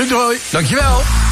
Luc de Hooy, dankjewel.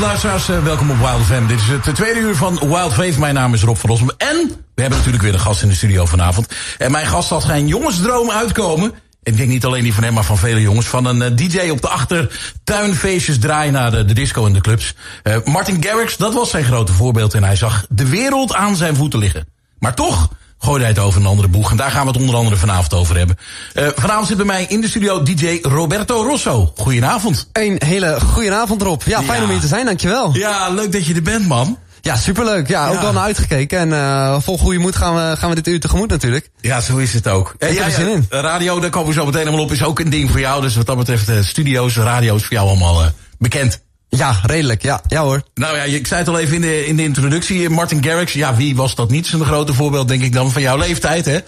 Luisteraars, uh, welkom op Wild FM. Dit is het tweede uur van Wild Faith. Mijn naam is Rob van Rossum. En we hebben natuurlijk weer een gast in de studio vanavond. En mijn gast zal zijn jongensdroom uitkomen. Ik denk niet alleen die van hem, maar van vele jongens. Van een uh, DJ op de achtertuinfeestjes draaien naar de, disco en de clubs. Martin Garrix, dat was zijn grote voorbeeld. En hij zag de wereld aan zijn voeten liggen. Maar toch gooide hij het over een andere boeg. En daar gaan we het onder andere vanavond over hebben. Uh, vanavond zit bij mij in de studio DJ Roberto Rosso. Goedenavond. Een hele goedenavond Rob. Ja, fijn ja. om hier te zijn, dankjewel. Ja, leuk dat je er bent man. Ja, superleuk. Ja, ja. ook wel naar uitgekeken. En uh, vol goede moed gaan we, gaan we dit uur tegemoet natuurlijk. Ja, zo is het ook. Zin in. Radio, daar komen we zo meteen allemaal op, is ook een ding voor jou. Dus wat dat betreft, uh, studio's, radio's voor jou allemaal bekend. Ja, redelijk. Ja, ja hoor. Nou ja, ik zei het al even in de, in de introductie. Martin Garrix, ja, wie was dat niet? Zijn grote voorbeeld, denk ik dan, van jouw leeftijd, hè?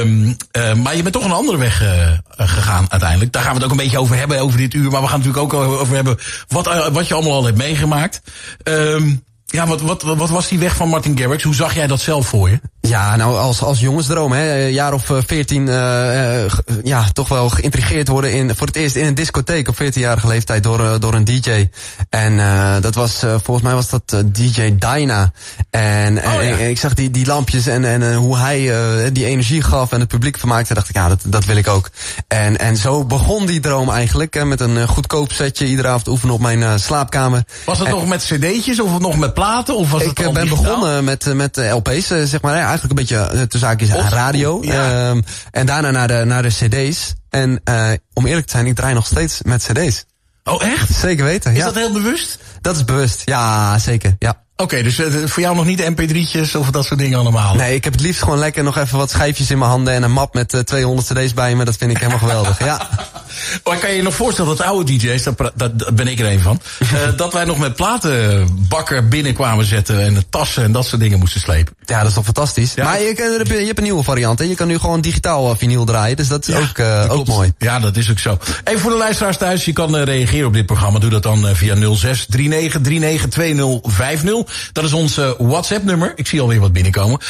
Um, uh, maar je bent toch een andere weg uh, gegaan uiteindelijk. Daar gaan we het ook een beetje over hebben, over dit uur. Maar we gaan natuurlijk ook over hebben wat, uh, wat je allemaal al hebt meegemaakt. Um, ja, wat, wat, wat was die weg van Martin Garrix? Hoe zag jij dat zelf voor je? Ja, nou als, als jongensdroom, hè, een jaar of veertien, uh, uh, ja, toch wel geïntrigeerd worden in, voor het eerst in een discotheek op 14-jarige leeftijd door, uh, door een DJ. En dat was, volgens mij was dat DJ Dyna. En, oh, ja. en, ik zag die, die lampjes en, en hoe hij die energie gaf en het publiek vermaakte, dacht ik, ja, dat, dat wil ik ook. En, en zo begon die droom eigenlijk, hè, met een goedkoop setje, iedere avond oefenen op mijn slaapkamer. Was het en, nog met cd'tjes of nog met platen? Of was ik het ben begonnen met, met LP's, zeg maar, eigenlijk een beetje te zaakjes Of- radio. ja. Um, en daarna naar de, naar de cd's. En uh, om eerlijk te zijn, ik draai nog steeds met cd's. Oh, echt? Zeker weten, Is ja. dat heel bewust? Dat is bewust, ja, zeker, ja. Oké, dus voor jou nog niet de mp3'tjes of dat soort dingen allemaal? Nee, ik heb het liefst gewoon lekker nog even wat schijfjes in mijn handen en een map met uh, 200 cd's bij me. Dat vind ik helemaal geweldig, ja. Maar kan je je nog voorstellen dat oude DJ's, dat, pra- dat, dat ben ik er een van, uh, dat wij nog met platenbakken binnenkwamen zetten en de tassen en dat soort dingen moesten slepen? Ja, dat is toch fantastisch. Ja. Maar je, kan- je hebt een nieuwe variant, hè. Je kan nu gewoon digitaal uh, vinyl draaien, dus dat is Ja, ook, uh, ook mooi. Ja, dat is ook zo. Even voor de luisteraars thuis, je kan uh, reageren op dit programma. Doe dat dan via 06 39 39 2050. Dat is ons uh, WhatsApp nummer. Ik zie alweer wat binnenkomen.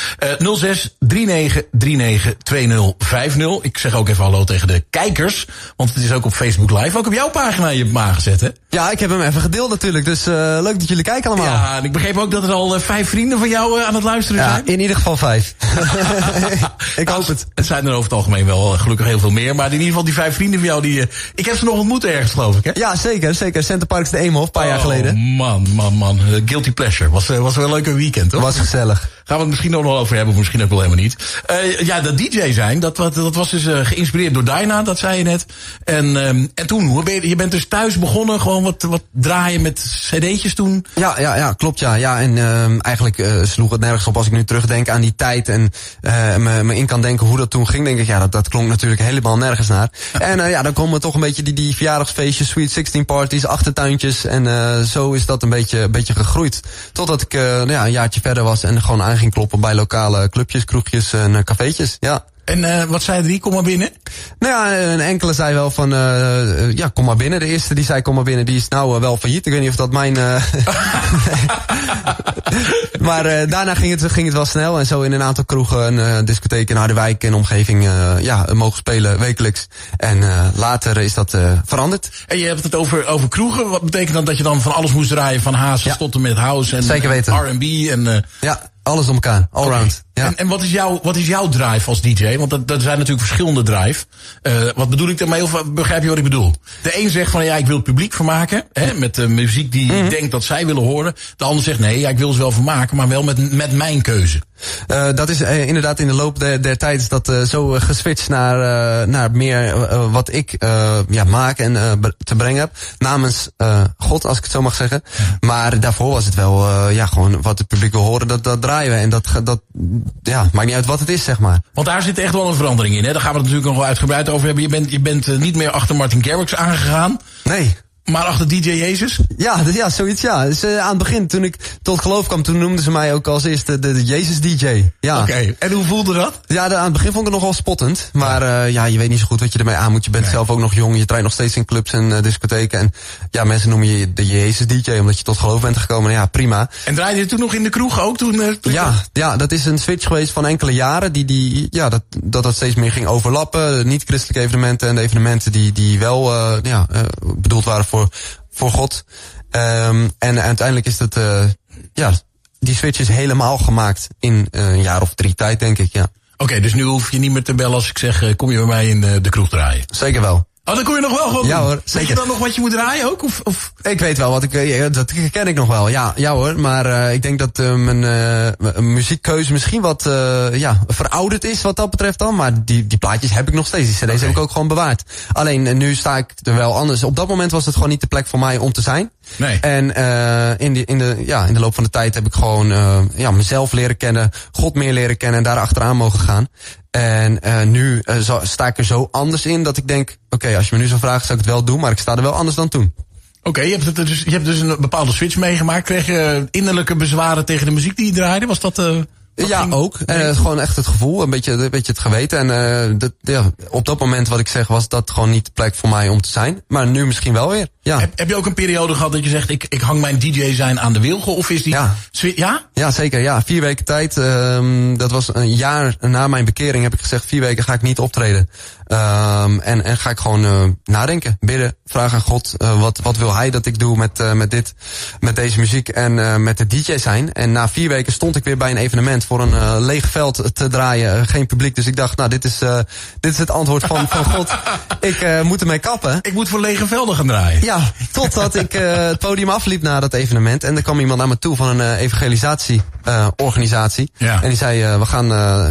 Uh, 06 39 39 2050. Ik zeg ook even hallo tegen de kijkers. Want het is ook op Facebook Live. Ook op jouw pagina je hebt hem aangezet, hè? Ja, ik heb hem even gedeeld natuurlijk, dus uh, leuk dat jullie kijken allemaal. Ja, en ik begreep ook dat er al uh, vijf vrienden van jou uh, aan het luisteren Ja, zijn. in ieder geval vijf. ik Nou, hoop het. Het zijn er over het algemeen wel gelukkig heel veel meer. Maar in ieder geval die vijf vrienden van jou, die, ik heb ze nog ontmoet ergens, geloof ik, hè? Ja, zeker, zeker. Center Parks de Eemhof, een paar jaar Oh, geleden. man, man, man. Guilty pleasure. Was, was wel een leuke weekend, hoor. Was gezellig. Gaan we het misschien ook nog over hebben, of misschien ook wel helemaal niet. Uh, ja, dat DJ zijn, dat, dat, dat was dus uh, geïnspireerd door Dyna, dat zei je net. En, um, en toen, hoe ben je, je bent dus thuis begonnen, gewoon wat, wat draaien met cd'tjes toen? Ja, ja, ja, klopt ja. ja en um, eigenlijk uh, sloeg het nergens op als ik nu terugdenk aan die tijd en me, me in kan denken hoe dat toen ging. Denk ik, ja, dat, dat klonk natuurlijk helemaal nergens naar. en ja, dan komen toch een beetje die, die verjaardagsfeestjes, Sweet 16 parties, achtertuintjes. En zo is dat een beetje, een beetje gegroeid. Totdat ik nou ja, een jaartje verder was en gewoon aan ging kloppen bij lokale clubjes, kroegjes en cafeetjes. Ja. En uh, wat zei drie? Kom maar binnen? Nou ja, een enkele zei wel van, uh, ja, kom maar binnen. De eerste die zei kom maar binnen, die is nou uh, wel failliet. Ik weet niet of dat mijn... maar daarna ging het, ging het wel snel. En zo in een aantal kroegen, een discotheek in Harderwijk en omgeving, ja, mogen spelen wekelijks. En later is dat veranderd. En je hebt het over, over kroegen. Wat betekent dat dat je dan van alles moest draaien? Van hazes ja. tot en met house en R&B en... ja, alles om elkaar. Allround. Ja. En, en wat, is jouw, wat is jouw drive als DJ? Want dat, dat zijn natuurlijk verschillende drive. Uh, wat bedoel ik daarmee? Of begrijp je wat ik bedoel? De een zegt van ja, ik wil het publiek vermaken. Hè, met de muziek die mm -hmm. ik denk dat zij willen horen. De ander zegt nee, ja, ik wil ze wel vermaken, maar wel met, met mijn keuze. Uh, dat is uh, inderdaad in de loop der, der tijd is dat uh, zo geswitcht naar, naar meer wat ik ja, maak en te brengen heb. Namens God, als ik het zo mag zeggen. Maar daarvoor was het wel ja, gewoon wat het publiek wil horen, dat, dat draaien we. En dat, dat ja, maakt niet uit wat het is, zeg maar. Want daar zit echt wel een verandering in. Hè? Daar gaan we het natuurlijk nog wel uitgebreid over hebben. Je bent, je bent niet meer achter Martin Garrix aangegaan. Nee. Maar achter DJ Jezus? Ja, ja zoiets ja. Dus, uh, aan het begin, toen ik tot geloof kwam, toen noemden ze mij ook als eerste de, de Jezus DJ. Ja. Oké, okay. en hoe voelde dat? Ja, de, aan het begin vond ik het nogal spottend. Maar ja. Uh, ja, je weet niet zo goed wat je ermee aan moet. Je bent nee. zelf ook nog jong, je draait nog steeds in clubs en uh, discotheken. En ja, mensen noemen je de Jezus DJ, omdat je tot geloof bent gekomen. Ja, prima. En draaide je toen nog in de kroeg ook? Toen, toen ja, ja, dat is een switch geweest van enkele jaren. Die, die, ja, dat, dat dat steeds meer ging overlappen. Niet-christelijke evenementen en de evenementen die, die wel ja, bedoeld waren voor voor God. Um, en uiteindelijk is dat, uh, ja, die switch is helemaal gemaakt in uh, een jaar of drie tijd, denk ik, ja. Oké, okay, dus nu hoef je niet meer te bellen als ik zeg, uh, kom je bij mij in de kroeg draaien? Zeker wel. Oh, dan kon je nog wel gewoon Ja hoor, zeker. Weet je dan nog wat je moet draaien ook? Of, of? Ik weet wel wat ik, ja, dat ken ik nog wel. Ja, ja hoor, maar uh, ik denk dat uh, mijn uh, muziekkeuze misschien wat ja, verouderd is wat dat betreft dan. Maar die, die plaatjes heb ik nog steeds. Die cd's okay. heb ik ook gewoon bewaard. Alleen nu sta ik er wel anders. Op dat moment was het gewoon niet de plek voor mij om te zijn. Nee. En in, die, in, de, ja, in de loop van de tijd heb ik gewoon ja, mezelf leren kennen, God meer leren kennen en daar achteraan mogen gaan. En uh, nu zo, sta ik er zo anders in dat ik denk, oké, okay, als je me nu zo vraagt, zou ik het wel doen, maar ik sta er wel anders dan toen. Oké, okay, je, hebt dus, je hebt dus een bepaalde switch meegemaakt. Kreeg je innerlijke bezwaren tegen de muziek die je draaide? Was dat... Ja, ook. En uh, gewoon echt het gevoel, een beetje, een beetje het geweten. En uh, dat, ja, op dat moment wat ik zeg, was dat gewoon niet de plek voor mij om te zijn. Maar nu misschien wel weer. Ja. Heb, heb je ook een periode gehad dat je zegt, ik, ik hang mijn DJ zijn aan de wilgen? Of is die... Ja, ja? ja zeker. Ja, vier weken tijd. Um, dat was een jaar na mijn bekering heb ik gezegd, vier weken ga ik niet optreden. Um, en, en ga ik gewoon uh, nadenken, bidden, vragen aan God, uh, wat, wat wil hij dat ik doe met, uh, met dit, met deze muziek en met de DJ zijn. En na vier weken stond ik weer bij een evenement voor een leeg veld te draaien, geen publiek. Dus ik dacht, nou, dit is, dit is het antwoord van, van God. Ik moet ermee kappen. Ik moet voor lege velden gaan draaien. Ja, totdat ik het podium afliep na dat evenement. En er kwam iemand naar me toe van een evangelisatieorganisatie. ja. En die zei, we gaan,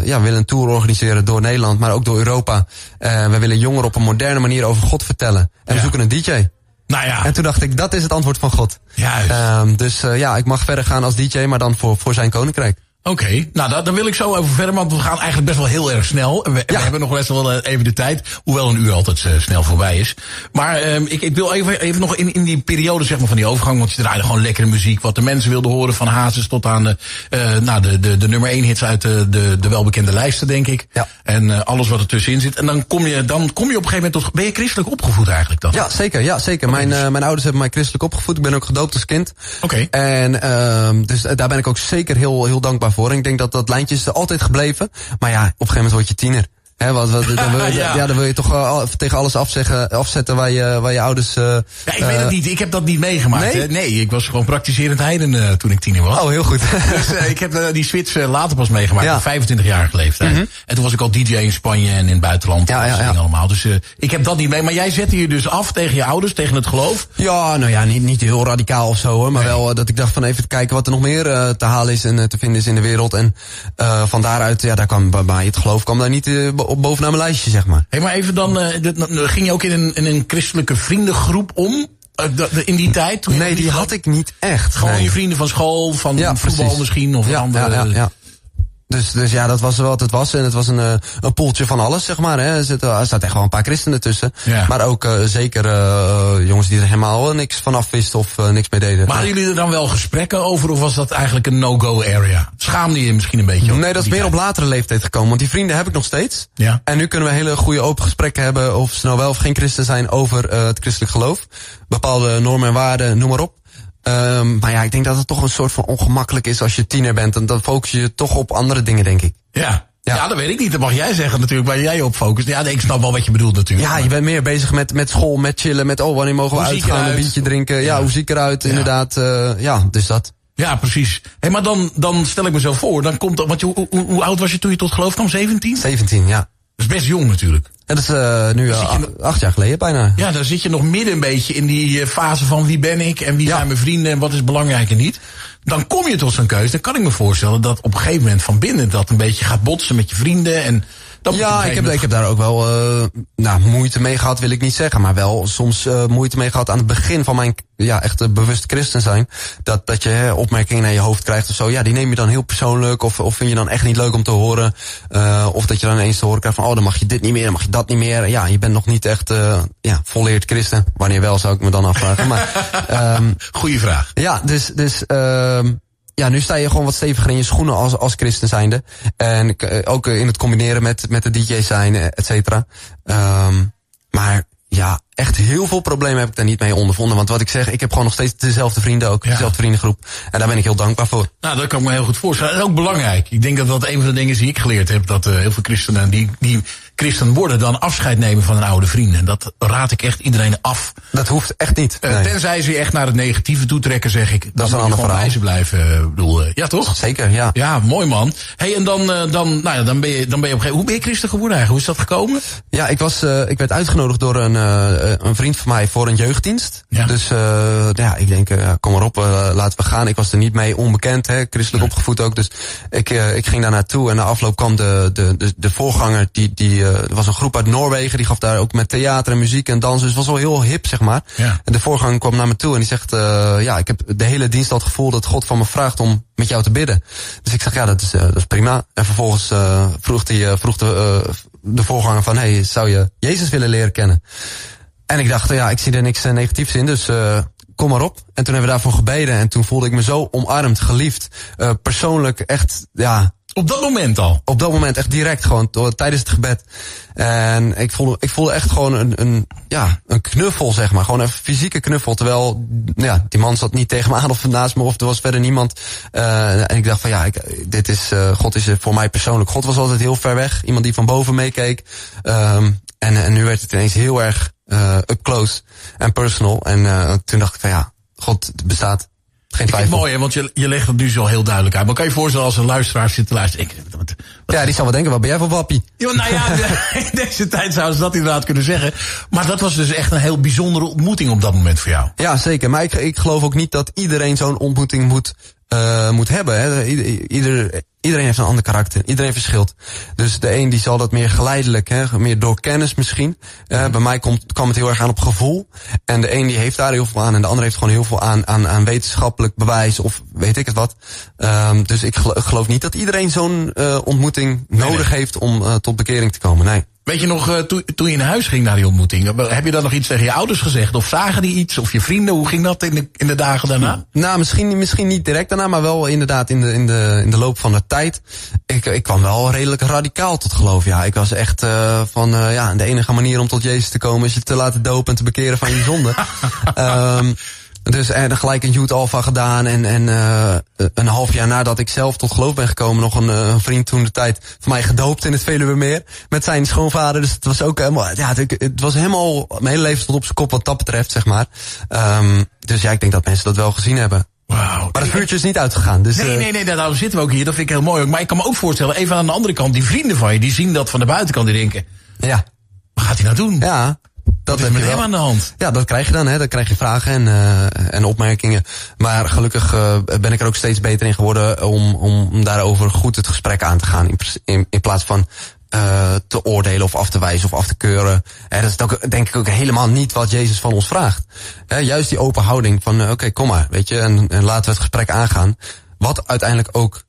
ja, willen een tour organiseren door Nederland, maar ook door Europa. Uh, we willen jongeren op een moderne manier over God vertellen. En we zoeken een DJ. Nou ja. En toen dacht ik, dat is het antwoord van God. Juist. Um, dus uh, ja, ik mag verder gaan als DJ, maar dan voor, voor zijn koninkrijk. Oké, okay. nou daar, daar wil ik zo over verder, want we gaan eigenlijk best wel heel erg snel. We, ja. we hebben nog best wel even de tijd, hoewel een uur altijd uh, snel voorbij is. Maar um, ik, ik wil even, even nog in, in die periode zeg maar, van die overgang, want je draaide gewoon lekkere muziek. Wat de mensen wilden horen, van Hazes tot aan de, uh, nou, de, de, de nummer 1 hits uit de, de, de welbekende lijsten, denk ik. Ja. En uh, alles wat er tussenin zit. En dan kom je, dan kom je op een gegeven moment tot, ben je christelijk opgevoed eigenlijk dan? Ja, zeker. Ja, zeker. Mijn, uh, mijn ouders hebben mij christelijk opgevoed. Ik ben ook gedoopt als kind. Oké. Okay. En uh, dus daar ben ik ook zeker heel, heel dankbaar voor. Ik denk dat dat lijntje is altijd gebleven. Maar ja, op een gegeven moment word je tiener. Hè, wat, wat, dan, wil je, Ja. ja. dan wil je toch tegen alles afzeggen, afzetten waar je, waar je ouders... eh, Ja, ik weet het eh, niet. Ik heb dat niet meegemaakt. nee? ik was gewoon praktiserend heiden eh, toen ik tiener was. Oh, heel goed. Dus ik heb die switch later pas meegemaakt, Ja. op 25 jaar leeftijd. En toen was ik al DJ in Spanje en in het buitenland. Ja, ja, allemaal. Dus ik heb dat niet mee. Maar jij zette je dus af tegen je ouders, tegen het geloof. Ja, nou ja, niet, niet heel radicaal of zo hoor. Maar wel dat ik dacht van even kijken wat er nog meer te halen is en te vinden is in de wereld. En van daaruit, ja, daar kwam bij mij het geloof kwam daar niet op bovenaan mijn lijstje, zeg maar. Hé, maar even dan, eh, dit- dan ging je ook in een, in een christelijke vriendengroep om? eh, in die tijd? Toen Nee, die had ik niet echt. Gewoon nee. je vrienden van school, van Ja, voetbal precies. misschien of ja, andere... Ja, ja, ja. Dus, dus ja, dat was wel wat het was. En het was een, eh, een poeltje van alles, zeg maar. Hè. Er, zitten, er staat echt wel een paar christenen tussen. Ja. Maar ook eh, zeker eh, jongens die er helemaal niks van af wisten of niks mee deden. Maar jullie er dan wel gesprekken over of was dat eigenlijk een no-go area? Schaamde je misschien een beetje? Nee, dat is meer op latere leeftijd gekomen. Want die vrienden heb ik nog steeds. Ja. En nu kunnen we hele goede open gesprekken hebben... of ze nou wel of geen christen zijn over het christelijk geloof. Bepaalde normen en waarden, noem maar op. Ehm, maar ja, ik denk dat het toch een soort van ongemakkelijk is als je tiener bent. En dan focus je je toch op andere dingen, denk ik. Ja. Ja. Ja. dat weet ik niet. Dat mag jij zeggen natuurlijk, waar jij op focust. Ja, nee, ik snap wel wat je bedoelt natuurlijk. Ja, je bent meer bezig met, met school, met chillen, met oh, wanneer mogen we Hoe uitgaan, een biertje drinken. Ja, Ja. hoe zie ik eruit, Ja. inderdaad. eh, ja, dus dat. Ja, precies. Hey, maar dan, dan stel ik me zo voor, dan komt dat, want je, hoe, hoe, hoe oud was je toen je tot geloof kwam? 17? Dat 17, ja. Is best jong natuurlijk. En dat is eh, nu je acht, acht jaar geleden bijna. Ja, dan zit je nog midden een beetje in die eh, fase van wie ben ik en wie Ja. zijn mijn vrienden en wat is belangrijk en niet. Dan kom je tot zo'n keuze. Dan kan ik me voorstellen dat op een gegeven moment van binnen dat een beetje gaat botsen met je vrienden. En Ja, ik heb, ik heb daar ook wel eh nou, moeite mee gehad, wil ik niet zeggen. Maar wel soms eh, moeite mee gehad aan het begin van mijn ja, echt eh, bewust christen zijn. Dat, dat je hè, opmerkingen naar je hoofd krijgt of zo. Ja, die neem je dan heel persoonlijk. Of, of vind je dan echt niet leuk om te horen. Eh of dat je dan ineens te horen krijgt van... oh, dan mag je dit niet meer, dan mag je dat niet meer. Ja, je bent nog niet echt ja, volleerd christen. Wanneer wel, zou ik me dan afvragen. maar moment- Goeie vraag. ja, dus, dus ehm ja, nu sta je gewoon wat steviger in je schoenen als, als christen zijnde. En eh, ook in het combineren met, met de DJ zijn, eh, et cetera. Ehm maar ja, echt heel veel problemen heb ik daar niet mee ondervonden. Want wat ik zeg, ik heb gewoon nog steeds dezelfde vrienden ook. Ja. Dezelfde vriendengroep. En daar ben ik heel dankbaar voor. Nou, dat kan ik me heel goed voorstellen. Dat is ook belangrijk. Ik denk dat dat een van de dingen is die ik geleerd heb. Dat eh, heel veel christenen die, die christen worden dan afscheid nemen van hun oude vrienden. En dat raad ik echt iedereen af. Dat hoeft echt niet. Eh, Nee. Tenzij ze je echt naar het negatieve toetrekken, zeg ik. Dan is een ander verhaal. wijze blijven. eh, bedoel, ja, toch? Zeker, ja. Ja, mooi man. hey, en dan, dan, nou ja, dan ben je, dan ben je op een gegeven Hoe ben je christen geworden eigenlijk? Hoe is dat gekomen? Ja, ik, was, ik werd uitgenodigd door een, een vriend van mij voor een jeugddienst. Ja. Dus uh, ja, ik denk, uh, kom maar op, uh, laten we gaan. Ik was er niet mee onbekend, hè, christelijk Nee. opgevoed ook. Dus ik, ik ging daar naartoe en na afloop kwam de, de, de, de voorganger. Die, die, er was een groep uit Noorwegen, die gaf daar ook met theater en muziek en dans. Dus het was wel heel hip, zeg maar. Ja. En de voorganger kwam naar me toe en die zegt, ja, ik heb de hele dienst al het gevoel dat God van me vraagt om met jou te bidden. Dus ik zeg, ja, dat is, dat is prima. En vervolgens vroeg, die, vroeg de, de voorganger van, hey, zou je Jezus willen leren kennen? En ik dacht, ja, ik zie er niks uh, negatiefs in, dus uh, kom maar op. En toen hebben we daarvoor gebeden en toen voelde ik me zo omarmd, geliefd. Uh, persoonlijk echt, ja... Op dat moment al? Op dat moment echt direct gewoon, tijdens het gebed. En ik voelde, ik voelde echt gewoon een, een, ja, een knuffel, zeg maar. Gewoon een fysieke knuffel. Terwijl, ja, die man zat niet tegen me aan of naast me of er was verder niemand. Uh, en ik dacht van ja, ik, dit is, uh, God is voor mij persoonlijk. God was altijd heel ver weg. Iemand die van boven meekeek. Um, en, en nu werd het ineens heel erg uh, up close en personal. En uh, toen dacht ik van ja, God bestaat. Geen twijfel. Ik vind het mooi, hè, want je, je legt het nu zo heel duidelijk uit. Maar kan je voorstellen als een luisteraar zit te luisteren? Ik, wat, wat, ja, die zal wel denken, wat ben jij voor wappie? Ja, nou ja, in deze tijd zouden ze dat inderdaad kunnen zeggen. Maar dat was dus echt een heel bijzondere ontmoeting op dat moment voor jou. Ja, zeker. Maar ik, ik geloof ook niet dat iedereen zo'n ontmoeting moet, uh, moet hebben. Hè. Ieder, iedereen heeft een ander karakter. Iedereen verschilt. Dus de een die zal dat meer geleidelijk, hè, meer door kennis misschien. Uh, bij mij komt, kwam het heel erg aan op gevoel. En de een die heeft daar heel veel aan. En de ander heeft gewoon heel veel aan, aan, aan wetenschappelijk bewijs of weet ik het wat. Um, dus ik geloof niet dat iedereen zo'n uh, ontmoeting nee, nodig nee. heeft om tot bekering te komen. Nee. Weet je nog, uh, toen, toen je naar huis ging naar die ontmoeting, heb je dan nog iets tegen je ouders gezegd? Of zagen die iets? Of je vrienden? Hoe ging dat in de, in de dagen daarna? Nou, misschien, misschien niet direct daarna, maar wel inderdaad in de, in de, in de loop van de tijd. Ik, ik kwam wel redelijk radicaal tot geloof, ja. Ik was echt uh, van, uh, ja, de enige manier om tot Jezus te komen is je te laten dopen en te bekeren van je zonde. um, Dus en gelijk een Youth Alpha gedaan. En, en uh, een half jaar nadat ik zelf tot geloof ben gekomen, nog een, een vriend toen de tijd van mij gedoopt in het Veluwemeer. Met zijn schoonvader. Dus het was ook helemaal, ja, het, het was helemaal, mijn hele leven stond op zijn kop wat dat betreft, zeg maar. Um, dus ja, ik denk dat mensen dat wel gezien hebben. Wow. Maar het vuurtje is niet uitgegaan. Dus, nee, nee, nee, daarom zitten we ook hier. Dat vind ik heel mooi. Maar ik kan me ook voorstellen, even aan de andere kant, die vrienden van je, die zien dat van de buitenkant, die denken, ja. wat gaat hij nou doen? Ja. Dat is met hem aan de hand. Ja, dat krijg je dan. Hè. Dan krijg je vragen en, uh, en opmerkingen. Maar gelukkig uh, ben ik er ook steeds beter in geworden om, om daarover goed het gesprek aan te gaan. In, in, in plaats van uh, te oordelen of af te wijzen of af te keuren. En dat is ook, denk ik ook helemaal niet wat Jezus van ons vraagt. He, juist die open houding van oké, okay, kom maar, weet je, en, en laten we het gesprek aangaan. Wat uiteindelijk ook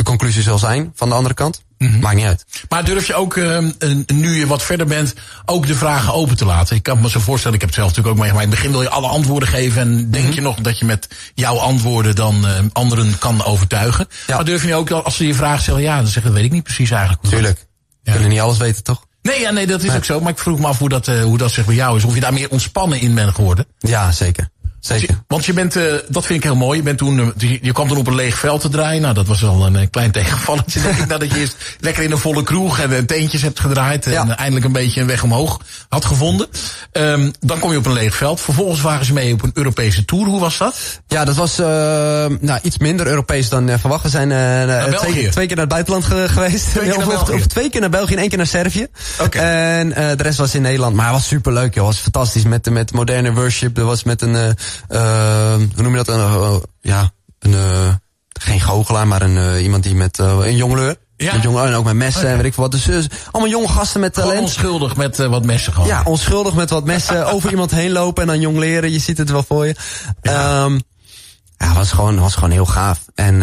de conclusie zal zijn van de andere kant. Mm -hmm. Maakt niet uit. Maar durf je ook, uh, nu je wat verder bent, ook de vragen open te laten? Ik kan me zo voorstellen, ik heb het zelf natuurlijk ook meegemaakt. In het begin wil je alle antwoorden geven en denk mm -hmm. je nog dat je met jouw antwoorden dan uh, anderen kan overtuigen. Ja. Maar durf je ook, als ze je vragen stellen, ja, dan zeggen dat weet ik niet precies eigenlijk. Tuurlijk. Ja. Kunnen niet alles weten, toch? Nee, ja, nee, dat is nee. ook zo. Maar ik vroeg me af hoe dat, uh, hoe dat zeg bij jou is. Of je daar meer ontspannen in bent geworden. Ja, zeker. Zeker. Want je, bent, uh, dat vind ik heel mooi. Je, bent toen, je, je kwam toen op een leeg veld te draaien. Nou, dat was wel een, een klein tegenvalletje, denk ik. Nadat je eerst lekker in een volle kroeg en teentjes hebt gedraaid. En eindelijk een beetje een weg omhoog had gevonden. Um, dan kom je op een leeg veld. Vervolgens waren ze mee op een Europese tour. Hoe was dat? Ja, dat was uh, nou, iets minder Europees dan verwacht. We zijn twee, twee, keer naar het buitenland ge geweest. Twee keer, of, of, twee keer naar België en één keer naar Servië. Okay. En de rest was in Nederland. Maar het was superleuk, joh. Het was fantastisch. Met, met moderne worship. Er was met een... Uh, hoe noem je dat? Een, uh, ja, een, uh, geen goochelaar, maar een, iemand die met een jongleur. Ja. Met jongen, en ook met messen okay. en weet ik veel wat. Dus, dus allemaal jonge gasten met talent. onschuldig met wat messen gewoon. Ja, onschuldig met wat messen. over iemand heen lopen en dan jongleren. Je ziet het wel voor je. Ja. Um, ja, was gewoon, was gewoon heel gaaf. En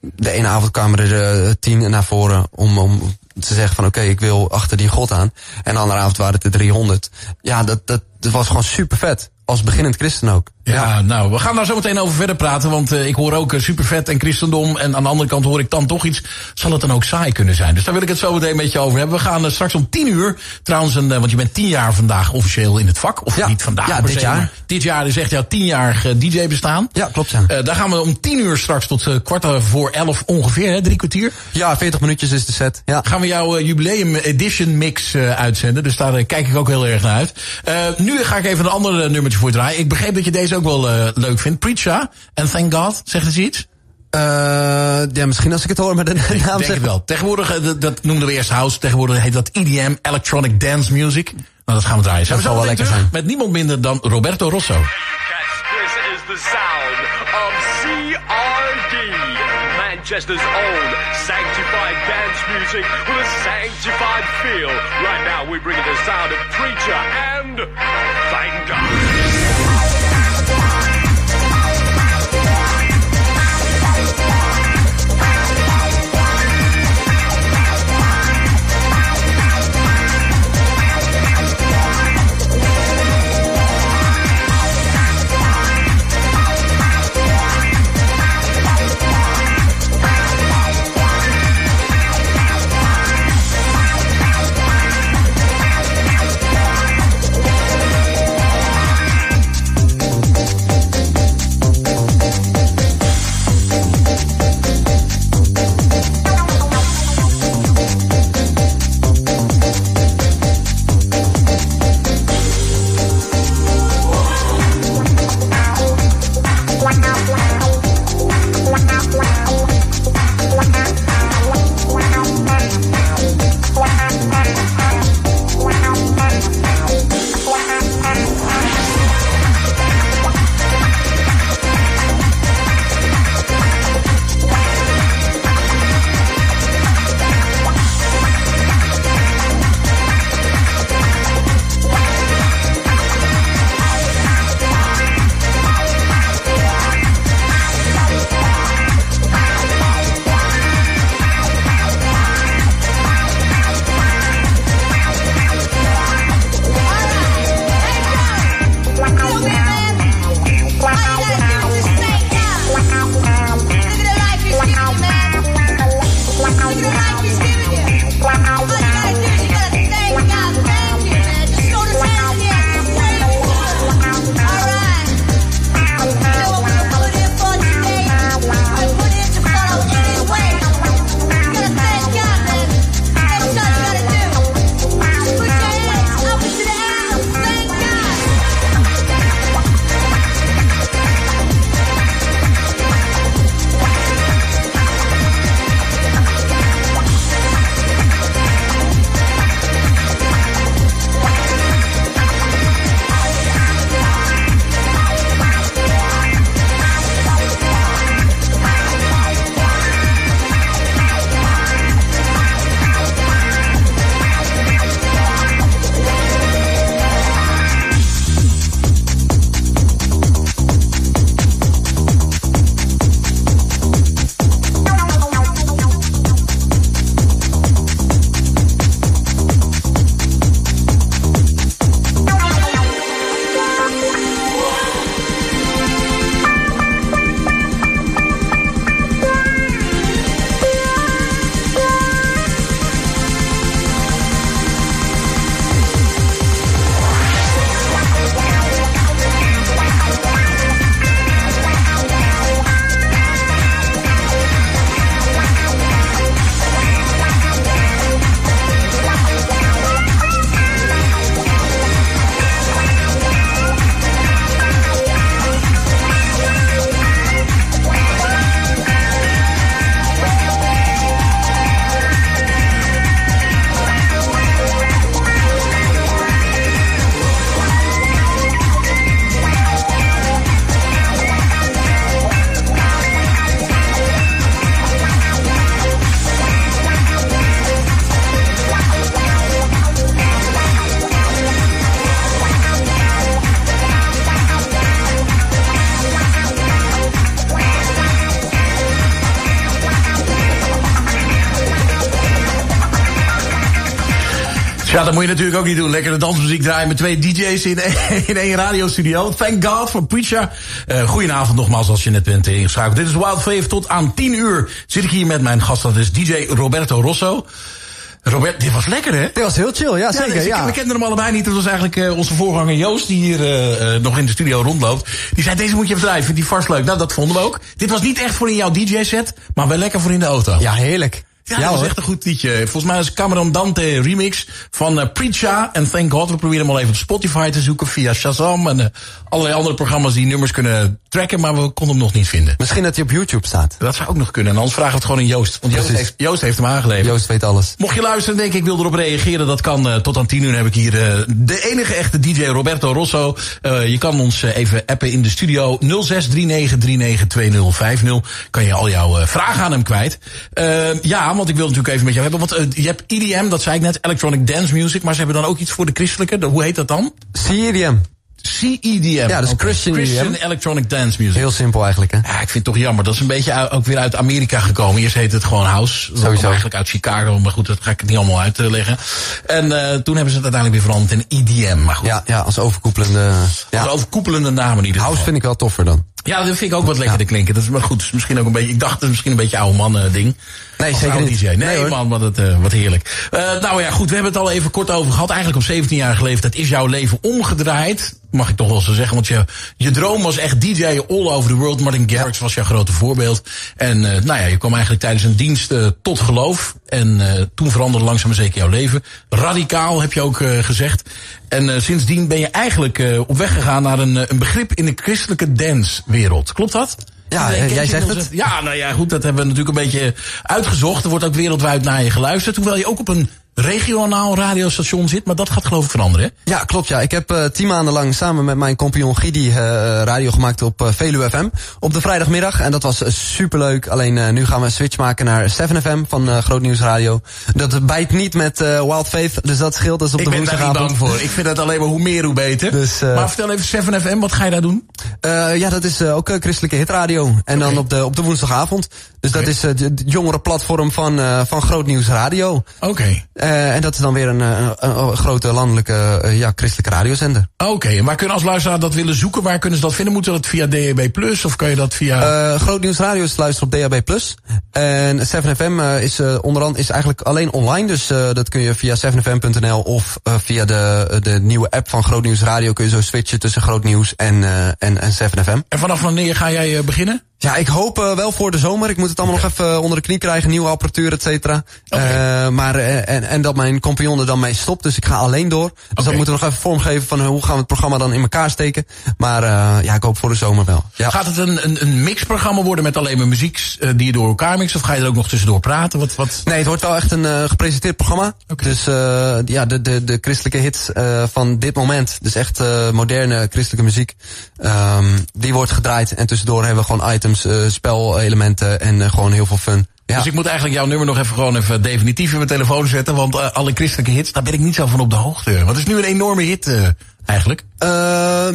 de ene avond kwamen er tien naar voren om, om te zeggen van oké, okay, ik wil achter die god aan. En de andere avond waren het er 300. Ja, dat, dat, dat was gewoon super vet. Als beginnend christen ook. Ja, nou, we gaan daar zo meteen over verder praten. Want uh, ik hoor ook uh, super vet en christendom. En aan de andere kant hoor ik dan toch iets. Zal het dan ook saai kunnen zijn? Dus daar wil ik het zo meteen met je over hebben. We gaan uh, straks om tien uur. Trouwens, een, want je bent tien jaar vandaag officieel in het vak. Of ja. niet vandaag. Ja, dit jaar. Dit jaar is echt jouw tienjarig DJ bestaan. Ja, klopt. Ja. daar gaan we om tien uur straks tot kwart voor elf ongeveer. Hè, drie kwartier. Ja, veertig minuutjes is de set. Ja. Gaan we jouw jubileum edition mix uitzenden. Dus daar kijk ik ook heel erg naar uit. nu ga ik even een ander nummertje voor draaien. Ik begreep dat je deze ook wel leuk vindt. Preacher en Thank God. Zegt eens iets? Uh, ja, misschien als ik het hoor met de naam Ik denk zeg. het wel. Tegenwoordig, dat, dat noemden we eerst house. Tegenwoordig heet dat EDM, Electronic Dance Music. Nou, dat gaan we draaien. Dat zal wel lekker zijn. Met niemand minder dan Roberto Rosso. This is the sound of CRD. Manchester's own sanctified dance music with a sanctified feel. Right now we bring you the sound of Preacher and Thank God. Ja, dat moet je natuurlijk ook niet doen. Lekkere dansmuziek draaien met twee DJ's in, in één radiostudio. Thank God for Preacher. Uh, goedenavond nogmaals als je net bent ingeschakeld. Dit is Wild Fave. Tot aan 10 uur zit ik hier met mijn gast. Dat is DJ Roberto Rosso. Robert, dit was lekker, hè? Dit was heel chill, ja, zeker. Ja, ja. We kenden hem allebei niet. Dat was eigenlijk uh, onze voorganger Joost, die hier uh, uh, nog in de studio rondloopt. Die zei, deze moet je vind die vast leuk. Nou, dat vonden we ook. Dit was niet echt voor in jouw DJ-set, maar wel lekker voor in de auto. Ja, heerlijk. Ja, ja dat is echt een goed liedje. Volgens mij is Cameron Dante remix van uh, Preacha en Thank God. We proberen hem al even op Spotify te zoeken via Shazam en uh, allerlei andere programma's die nummers kunnen tracken, maar we konden hem nog niet vinden. Misschien dat hij op YouTube staat. Dat zou ook nog kunnen. En anders vragen we het gewoon aan Joost. Want Joost heeft, Joost heeft, hem aangeleverd. Joost weet alles. Mocht je luisteren en denken ik wil erop reageren, dat kan uh, tot aan 10 uur heb ik hier de enige echte DJ Roberto Rosso. je kan ons even appen in de studio 0639392050. Kan je al jouw vragen aan hem kwijt. ja, want ik wil natuurlijk even met jou hebben. Want uh, je hebt EDM, dat zei ik net, Electronic Dance Music. Maar ze hebben dan ook iets voor de christelijke. Hoe heet dat dan? CEDM. CEDM. Ja, dat is okay. Christian, Christian Electronic Dance Music. Heel simpel eigenlijk, hè? Ja, ik vind het toch jammer. Dat is een beetje ook weer uit Amerika gekomen. Eerst heette het gewoon House. Dat Sowieso. eigenlijk uit Chicago, maar goed, dat ga ik niet allemaal uitleggen. En uh, toen hebben ze het uiteindelijk weer veranderd in EDM. Maar goed. Ja, ja als overkoepelende... Ja. Als overkoepelende namen in ieder House vind ik wel toffer dan. Ja, dat vind ik ook wat lekkerder ja. klinken. Dat is maar goed. Is misschien ook een beetje. Ik dacht het is misschien een beetje oude mannen ding. Nee, zeker niet. DJ. Nee, nee man, wat, het, uh, wat heerlijk. Uh, nou ja, goed, we hebben het al even kort over gehad. Eigenlijk op 17 jaar leeftijd is jouw leven omgedraaid. Mag ik toch wel zo zeggen. Want je, je droom was echt DJ all over the world. Martin Garrix was jouw grote voorbeeld. En uh, nou ja, je kwam eigenlijk tijdens een dienst tot geloof. En toen veranderde langzaam maar zeker jouw leven. Radicaal heb je ook gezegd. En uh, sindsdien ben je eigenlijk uh, op weg gegaan naar een, een begrip in de christelijke dancewereld. Klopt dat? Ja, uh, jij zegt het. Ja, nou ja, goed, dat hebben we natuurlijk een beetje uitgezocht. Er wordt ook wereldwijd naar je geluisterd. Hoewel je ook op een regionaal radiostation zit, maar dat gaat geloof ik veranderen, hè? Ja, klopt, ja. Ik heb uh, tien maanden lang samen met mijn compagnon Gidi uh, radio gemaakt op uh, Veluwe FM. Op de vrijdagmiddag. En dat was superleuk. Alleen nu gaan we een switch maken naar 7FM van Groot Nieuws Radio. Dat bijt niet met Wild Faith, dus dat scheelt. Dus op ik de ben daar niet bang voor. Ik vind het alleen maar hoe meer, hoe beter. Dus, maar vertel even 7FM, wat ga je daar doen? Ja, dat is ook christelijke hitradio. En okay. dan op de, op de woensdagavond. Dus okay. dat is het jongere platform van, van Groot Nieuws Radio. Oké. Okay. Uh, en dat is dan weer een, een, een grote landelijke uh, ja, christelijke radiozender. Oké, okay. en waar kunnen als luisteraar dat willen zoeken? Waar kunnen ze dat vinden? Moeten dat via DAB Plus of kan je dat via... Groot Nieuws Radio is te luisteren op DAB Plus. En 7FM uh, is onderhand is eigenlijk alleen online. Dus dat kun je via 7fm.nl of via de, de nieuwe app van Groot Nieuws Radio... kun je zo switchen tussen Groot Nieuws en, en, en 7FM. En vanaf wanneer ga jij beginnen? Ja, ik hoop uh, wel voor de zomer. Ik moet het allemaal okay. nog even onder de knie krijgen. Nieuwe apparatuur, et cetera. Okay. Uh, maar, uh, en, en dat mijn compagnon er dan mee stopt. Dus ik ga alleen door. Dus okay. dat moeten we nog even vormgeven van hoe gaan we het programma dan in elkaar steken. Maar ja, ik hoop voor de zomer wel. Ja. Gaat het een, een, een mixprogramma worden met alleen maar muziek die je door elkaar mixt? Of ga je er ook nog tussendoor praten? Wat, wat? Nee, het wordt wel echt een gepresenteerd programma. Dus ja, de, de, de christelijke hits van dit moment. Dus echt moderne christelijke muziek. Um, die wordt gedraaid. En tussendoor hebben we gewoon items, spel elementen en uh, gewoon heel veel fun. Dus ik moet eigenlijk jouw nummer nog even gewoon even definitief in mijn telefoon zetten. Want uh, alle christelijke hits, daar ben ik niet zo van op de hoogte. Wat is nu een enorme hit uh, eigenlijk? Uh,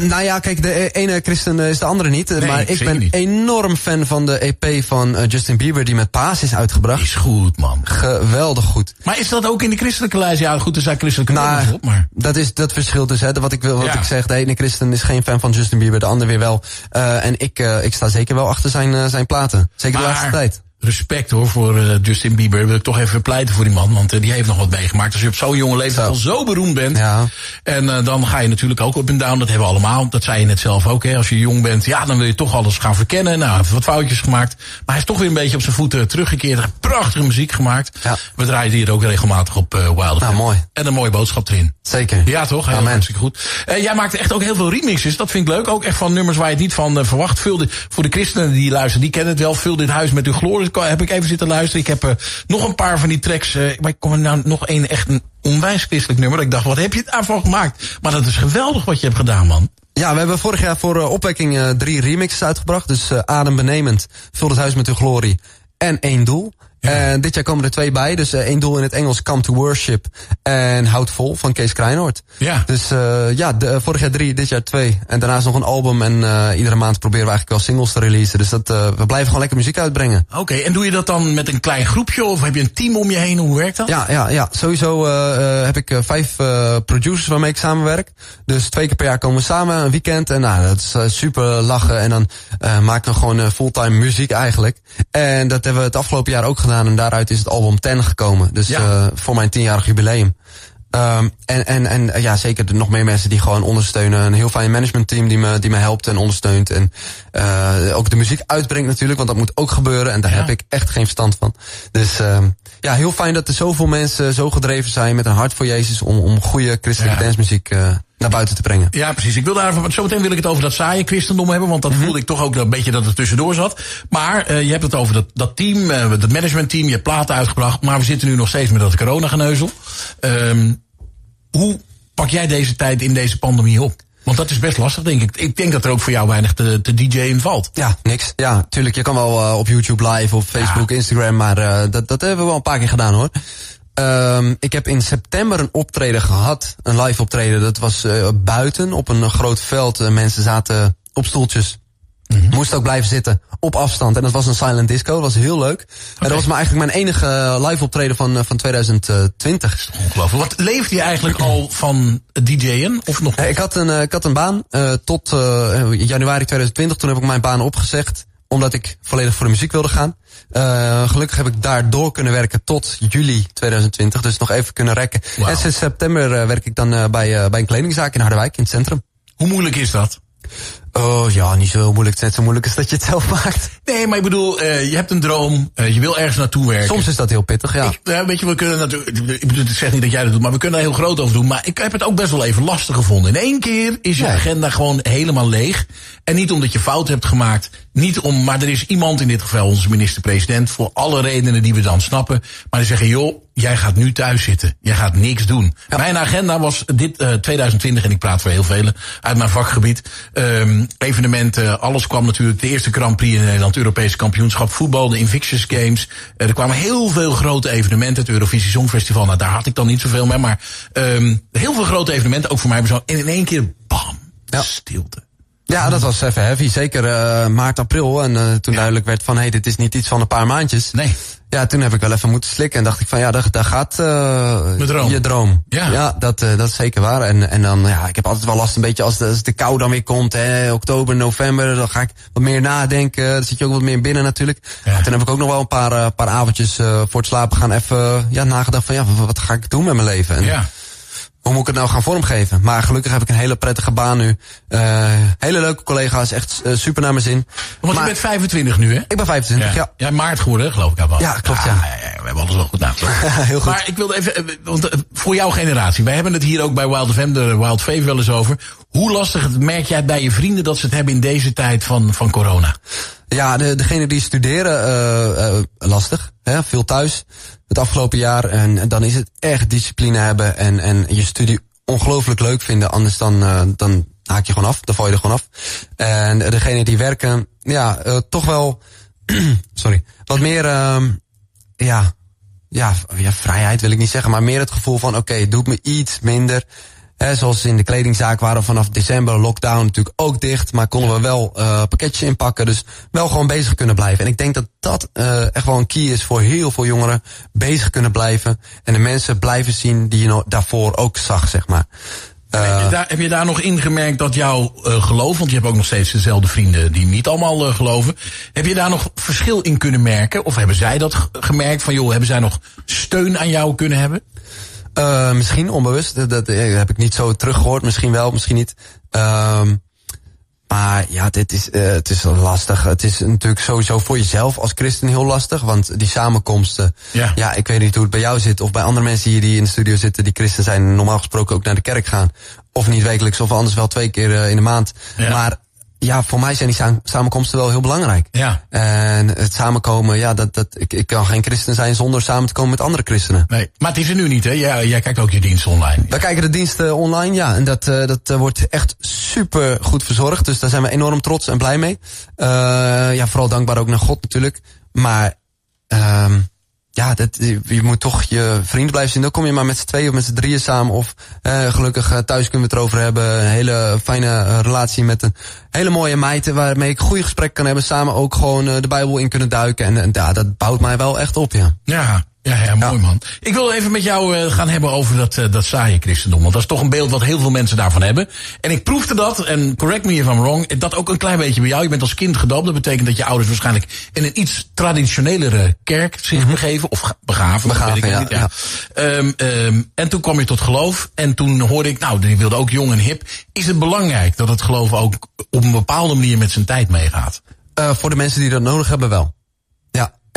nou ja, kijk, de ene christen is de andere niet. Nee, maar ik ben niet. enorm fan van de EP van Justin Bieber die met Paas is uitgebracht. Is goed, man. Geweldig goed. Maar is dat ook in de christelijke lijst? Ja, goed, er zijn christelijke nou, op, maar... Dat is dat verschilt dus, hè. Wat ik, wil, wat ja. ik zeg, de ene christen is geen fan van Justin Bieber, de ander weer wel. Uh, en ik, uh, ik sta zeker wel achter zijn, zijn platen. Zeker maar, de laatste tijd respect hoor voor uh, Justin Bieber. Wil ik toch even pleiten voor die man. Want uh, die heeft nog wat meegemaakt. Als je op zo'n jonge leeftijd al zo beroemd bent. Ja. En uh, dan ga je natuurlijk ook op en down. Dat hebben we allemaal. Dat zei je net zelf ook. Hè. Als je jong bent, ja, dan wil je toch alles gaan verkennen. Nou, heeft wat foutjes gemaakt. Maar hij is toch weer een beetje op zijn voeten teruggekeerd. Prachtige muziek gemaakt. Ja. We draaien hier ook regelmatig op uh, Wild. Nou, mooi. En een mooie boodschap erin. Zeker. Ja, toch? Heel hartstikke goed. Jij maakt echt ook heel veel remixes. Dat vind ik leuk. Ook echt van nummers waar je het niet van verwacht. Vul voor de christenen die luisteren, die kennen het wel. Vul dit huis met uw glorie. Heb ik even zitten luisteren. Ik heb uh, nog een paar van die tracks. Uh, maar ik kom er nou nog een echt een onwijs christelijk nummer. Dat ik dacht, wat heb je daarvan gemaakt? Maar dat is geweldig wat je hebt gedaan, man. Ja, we hebben vorig jaar voor uh, opwekking drie remixes uitgebracht. Dus uh, Adembenemend, Vul het huis met uw glorie en één doel. En dit jaar komen er twee bij. Dus uh, één doel in het Engels, Come to Worship. En Houd Vol van Kees Krijnoord. Ja. Dus uh, ja, de, vorig jaar drie, dit jaar twee. En daarnaast nog een album. En uh, iedere maand proberen we eigenlijk wel singles te releasen. Dus dat, we blijven gewoon lekker muziek uitbrengen. Oké, okay, en doe je dat dan met een klein groepje? Of heb je een team om je heen? Hoe werkt dat? Ja, ja, ja. sowieso heb ik vijf producers waarmee ik samenwerk. Dus twee keer per jaar komen we samen, een weekend. En nou, dat is super lachen. En dan maken we gewoon fulltime muziek eigenlijk. En dat hebben we het afgelopen jaar ook gedaan. En daaruit is het album 10 gekomen. Dus ja. uh, voor mijn tienjarig jubileum. Um, en, en, en ja, zeker er nog meer mensen die gewoon ondersteunen. Een heel fijn managementteam die me, die me helpt en ondersteunt. En uh, ook de muziek uitbrengt natuurlijk, want dat moet ook gebeuren. En daar ja. heb ik echt geen verstand van. Dus uh, ja, heel fijn dat er zoveel mensen zo gedreven zijn met een hart voor Jezus om, om goede christelijke ja. dancemuziek uh, naar buiten te brengen. Ja, precies. Ik wil daar, zometeen wil ik het over dat saaie christendom hebben, want dat mm -hmm. voelde ik toch ook een beetje dat het tussendoor zat. Maar uh, je hebt het over dat, dat team, uh, dat managementteam, je hebt platen uitgebracht, maar we zitten nu nog steeds met dat coronageneuzel. Um, hoe pak jij deze tijd in deze pandemie op? Want dat is best lastig, denk ik. Ik denk dat er ook voor jou weinig te, te DJ'en valt. Ja, niks. Ja, tuurlijk. Je kan wel uh, op YouTube live, op Facebook, ja. Instagram, maar uh, dat, dat hebben we wel een paar keer gedaan hoor. Um, ik heb in september een optreden gehad, een live optreden. Dat was uh, buiten op een groot veld. mensen zaten op stoeltjes. Mm -hmm. Moest ook blijven zitten op afstand. En dat was een silent disco. Dat was heel leuk. Okay. En dat was maar eigenlijk mijn enige live optreden van, van 2020. Ongelooflijk. Wat leefde je eigenlijk al van DJ'en? Of nog? Ik had een, ik had een baan uh, tot uh, januari 2020. Toen heb ik mijn baan opgezegd omdat ik volledig voor de muziek wilde gaan. Uh, gelukkig heb ik daar door kunnen werken tot juli 2020. Dus nog even kunnen rekken. Wow. En sinds september werk ik dan bij, bij een kledingzaak in Harderwijk, in het centrum. Hoe moeilijk is dat? Oh ja, niet zo heel moeilijk. Het is net zo moeilijk als dat je het zelf maakt. Nee, maar ik bedoel, uh, je hebt een droom. Uh, je wil ergens naartoe werken. Soms is dat heel pittig, ja. Ik, uh, weet je, we kunnen natuurlijk... Ik bedoel, ik zeg niet dat jij dat doet, maar we kunnen daar heel groot over doen. Maar ik heb het ook best wel even lastig gevonden. In één keer is je ja. agenda gewoon helemaal leeg. En niet omdat je fout hebt gemaakt. Niet om, maar er is iemand, in dit geval onze minister-president... voor alle redenen die we dan snappen. Maar die zeggen, joh, jij gaat nu thuis zitten. Jij gaat niks doen. Ja. Mijn agenda was dit uh, 2020, en ik praat voor heel velen uit mijn vakgebied. Um, evenementen, alles kwam natuurlijk. De eerste Grand Prix in Nederland, Europese kampioenschap voetbal, de Invictus Games. Uh, er kwamen heel veel grote evenementen. Het Eurovisie Songfestival, nou daar had ik dan niet zoveel mee. Maar um, heel veel grote evenementen, ook voor mij persoonlijk. En in één keer, bam, ja. stilte. Ja, dat was even heavy. Zeker uh, maart, april. En uh, toen ja. duidelijk werd van, hé, hey, dit is niet iets van een paar maandjes. Nee. Ja, toen heb ik wel even moeten slikken. En dacht ik van, ja, daar, daar gaat uh, droom. je droom. Ja, ja dat, dat is zeker waar. En, en dan, ja, ik heb altijd wel last een beetje als de, als de kou dan weer komt. Hè, oktober, november, dan ga ik wat meer nadenken. Dan zit je ook wat meer binnen natuurlijk. Ja. Toen heb ik ook nog wel een paar, paar avondjes voor het slapen gaan even ja, nagedacht van, ja, wat, wat ga ik doen met mijn leven? En, ja hoe moet ik het nou gaan vormgeven? Maar gelukkig heb ik een hele prettige baan nu. Uh, hele leuke collega's, echt uh, super naar mijn zin. Want maar, je bent 25 nu, hè? Ik ben 25, ja. Ja, ja maart geworden, geloof ik. Wel. Ja, klopt, ja. ja. ja. We hebben alles wel goed nagedacht. Heel goed. Maar ik wilde even, want voor jouw generatie, wij hebben het hier ook bij Wild FM, de Wild Fave wel eens over. Hoe lastig merk jij bij je vrienden dat ze het hebben in deze tijd van, van corona? Ja, de, degene die studeren, uh, uh, lastig. Hè? Veel thuis het afgelopen jaar. En, dan is het echt discipline hebben en, en je studie ongelooflijk leuk vinden. Anders dan, uh, dan haak je gewoon af. Dan val je er gewoon af. En degene die werken, ja, toch wel, sorry, wat meer, uh, ja, ja, vrijheid wil ik niet zeggen, maar meer het gevoel van, oké, okay, doet me iets minder. He, zoals in de kledingzaak waren vanaf december lockdown natuurlijk ook dicht. Maar konden we wel uh, pakketjes inpakken. Dus wel gewoon bezig kunnen blijven. En ik denk dat dat uh, echt wel een key is voor heel veel jongeren. Bezig kunnen blijven. En de mensen blijven zien die je daarvoor ook zag, zeg maar. Uh, heb, je daar, heb, je daar, nog ingemerkt dat jouw uh, geloof, want je hebt ook nog steeds dezelfde vrienden die niet allemaal uh, geloven. Heb je daar nog verschil in kunnen merken? Of hebben zij dat gemerkt van joh, hebben zij nog steun aan jou kunnen hebben? Uh, misschien onbewust. Dat, dat, heb ik niet zo teruggehoord. Misschien wel, misschien niet. Uh, maar ja, dit is, uh, het is lastig. Het is natuurlijk sowieso voor jezelf als christen heel lastig. Want die samenkomsten. Ja. ja, ik weet niet hoe het bij jou zit. Of bij andere mensen hier die in de studio zitten die christen zijn. Normaal gesproken ook naar de kerk gaan. Of niet wekelijks, of anders wel twee keer uh, in de maand. Ja. Maar ja, voor mij zijn die samenkomsten wel heel belangrijk. Ja. En het samenkomen, ja, dat, dat, ik, ik kan geen christen zijn zonder samen te komen met andere christenen. Nee, maar het is er nu niet, hè? Jij, jij kijkt ook je dienst online. Wij kijken de diensten online, ja. En dat, uh, dat uh, wordt echt super goed verzorgd. Dus daar zijn we enorm trots en blij mee. Uh, ja, vooral dankbaar ook naar God natuurlijk. Maar, um, ja, dat, je, moet toch je vrienden blijven zien. Dan kom je maar met z'n tweeën of met z'n drieën samen. Of eh, gelukkig eh, thuis kunnen we het erover hebben. Een hele fijne eh, relatie met een hele mooie meid. Waarmee ik goede gesprekken kan hebben. Samen ook gewoon eh, de Bijbel in kunnen duiken. En, en ja, dat bouwt mij wel echt op, ja. Ja, ja, ja, mooi man. Ik wil even met jou eh, gaan hebben over dat, eh, dat saaie christendom. Want dat is toch een beeld wat heel veel mensen daarvan hebben. En ik proefde dat, en correct me if I'm wrong, dat ook een klein beetje bij jou. Je bent als kind gedoopt. Dat betekent dat je ouders waarschijnlijk in een iets traditionelere kerk zich begeven. Of ga- begaven, Begaven, weet ik ja, niet. ja. Ehm, ehm, en toen kwam je tot geloof. En toen hoorde ik, nou, die wilde ook jong en hip. Is het belangrijk dat het geloof ook op een bepaalde manier met zijn tijd meegaat? Eh, voor de mensen die dat nodig hebben wel.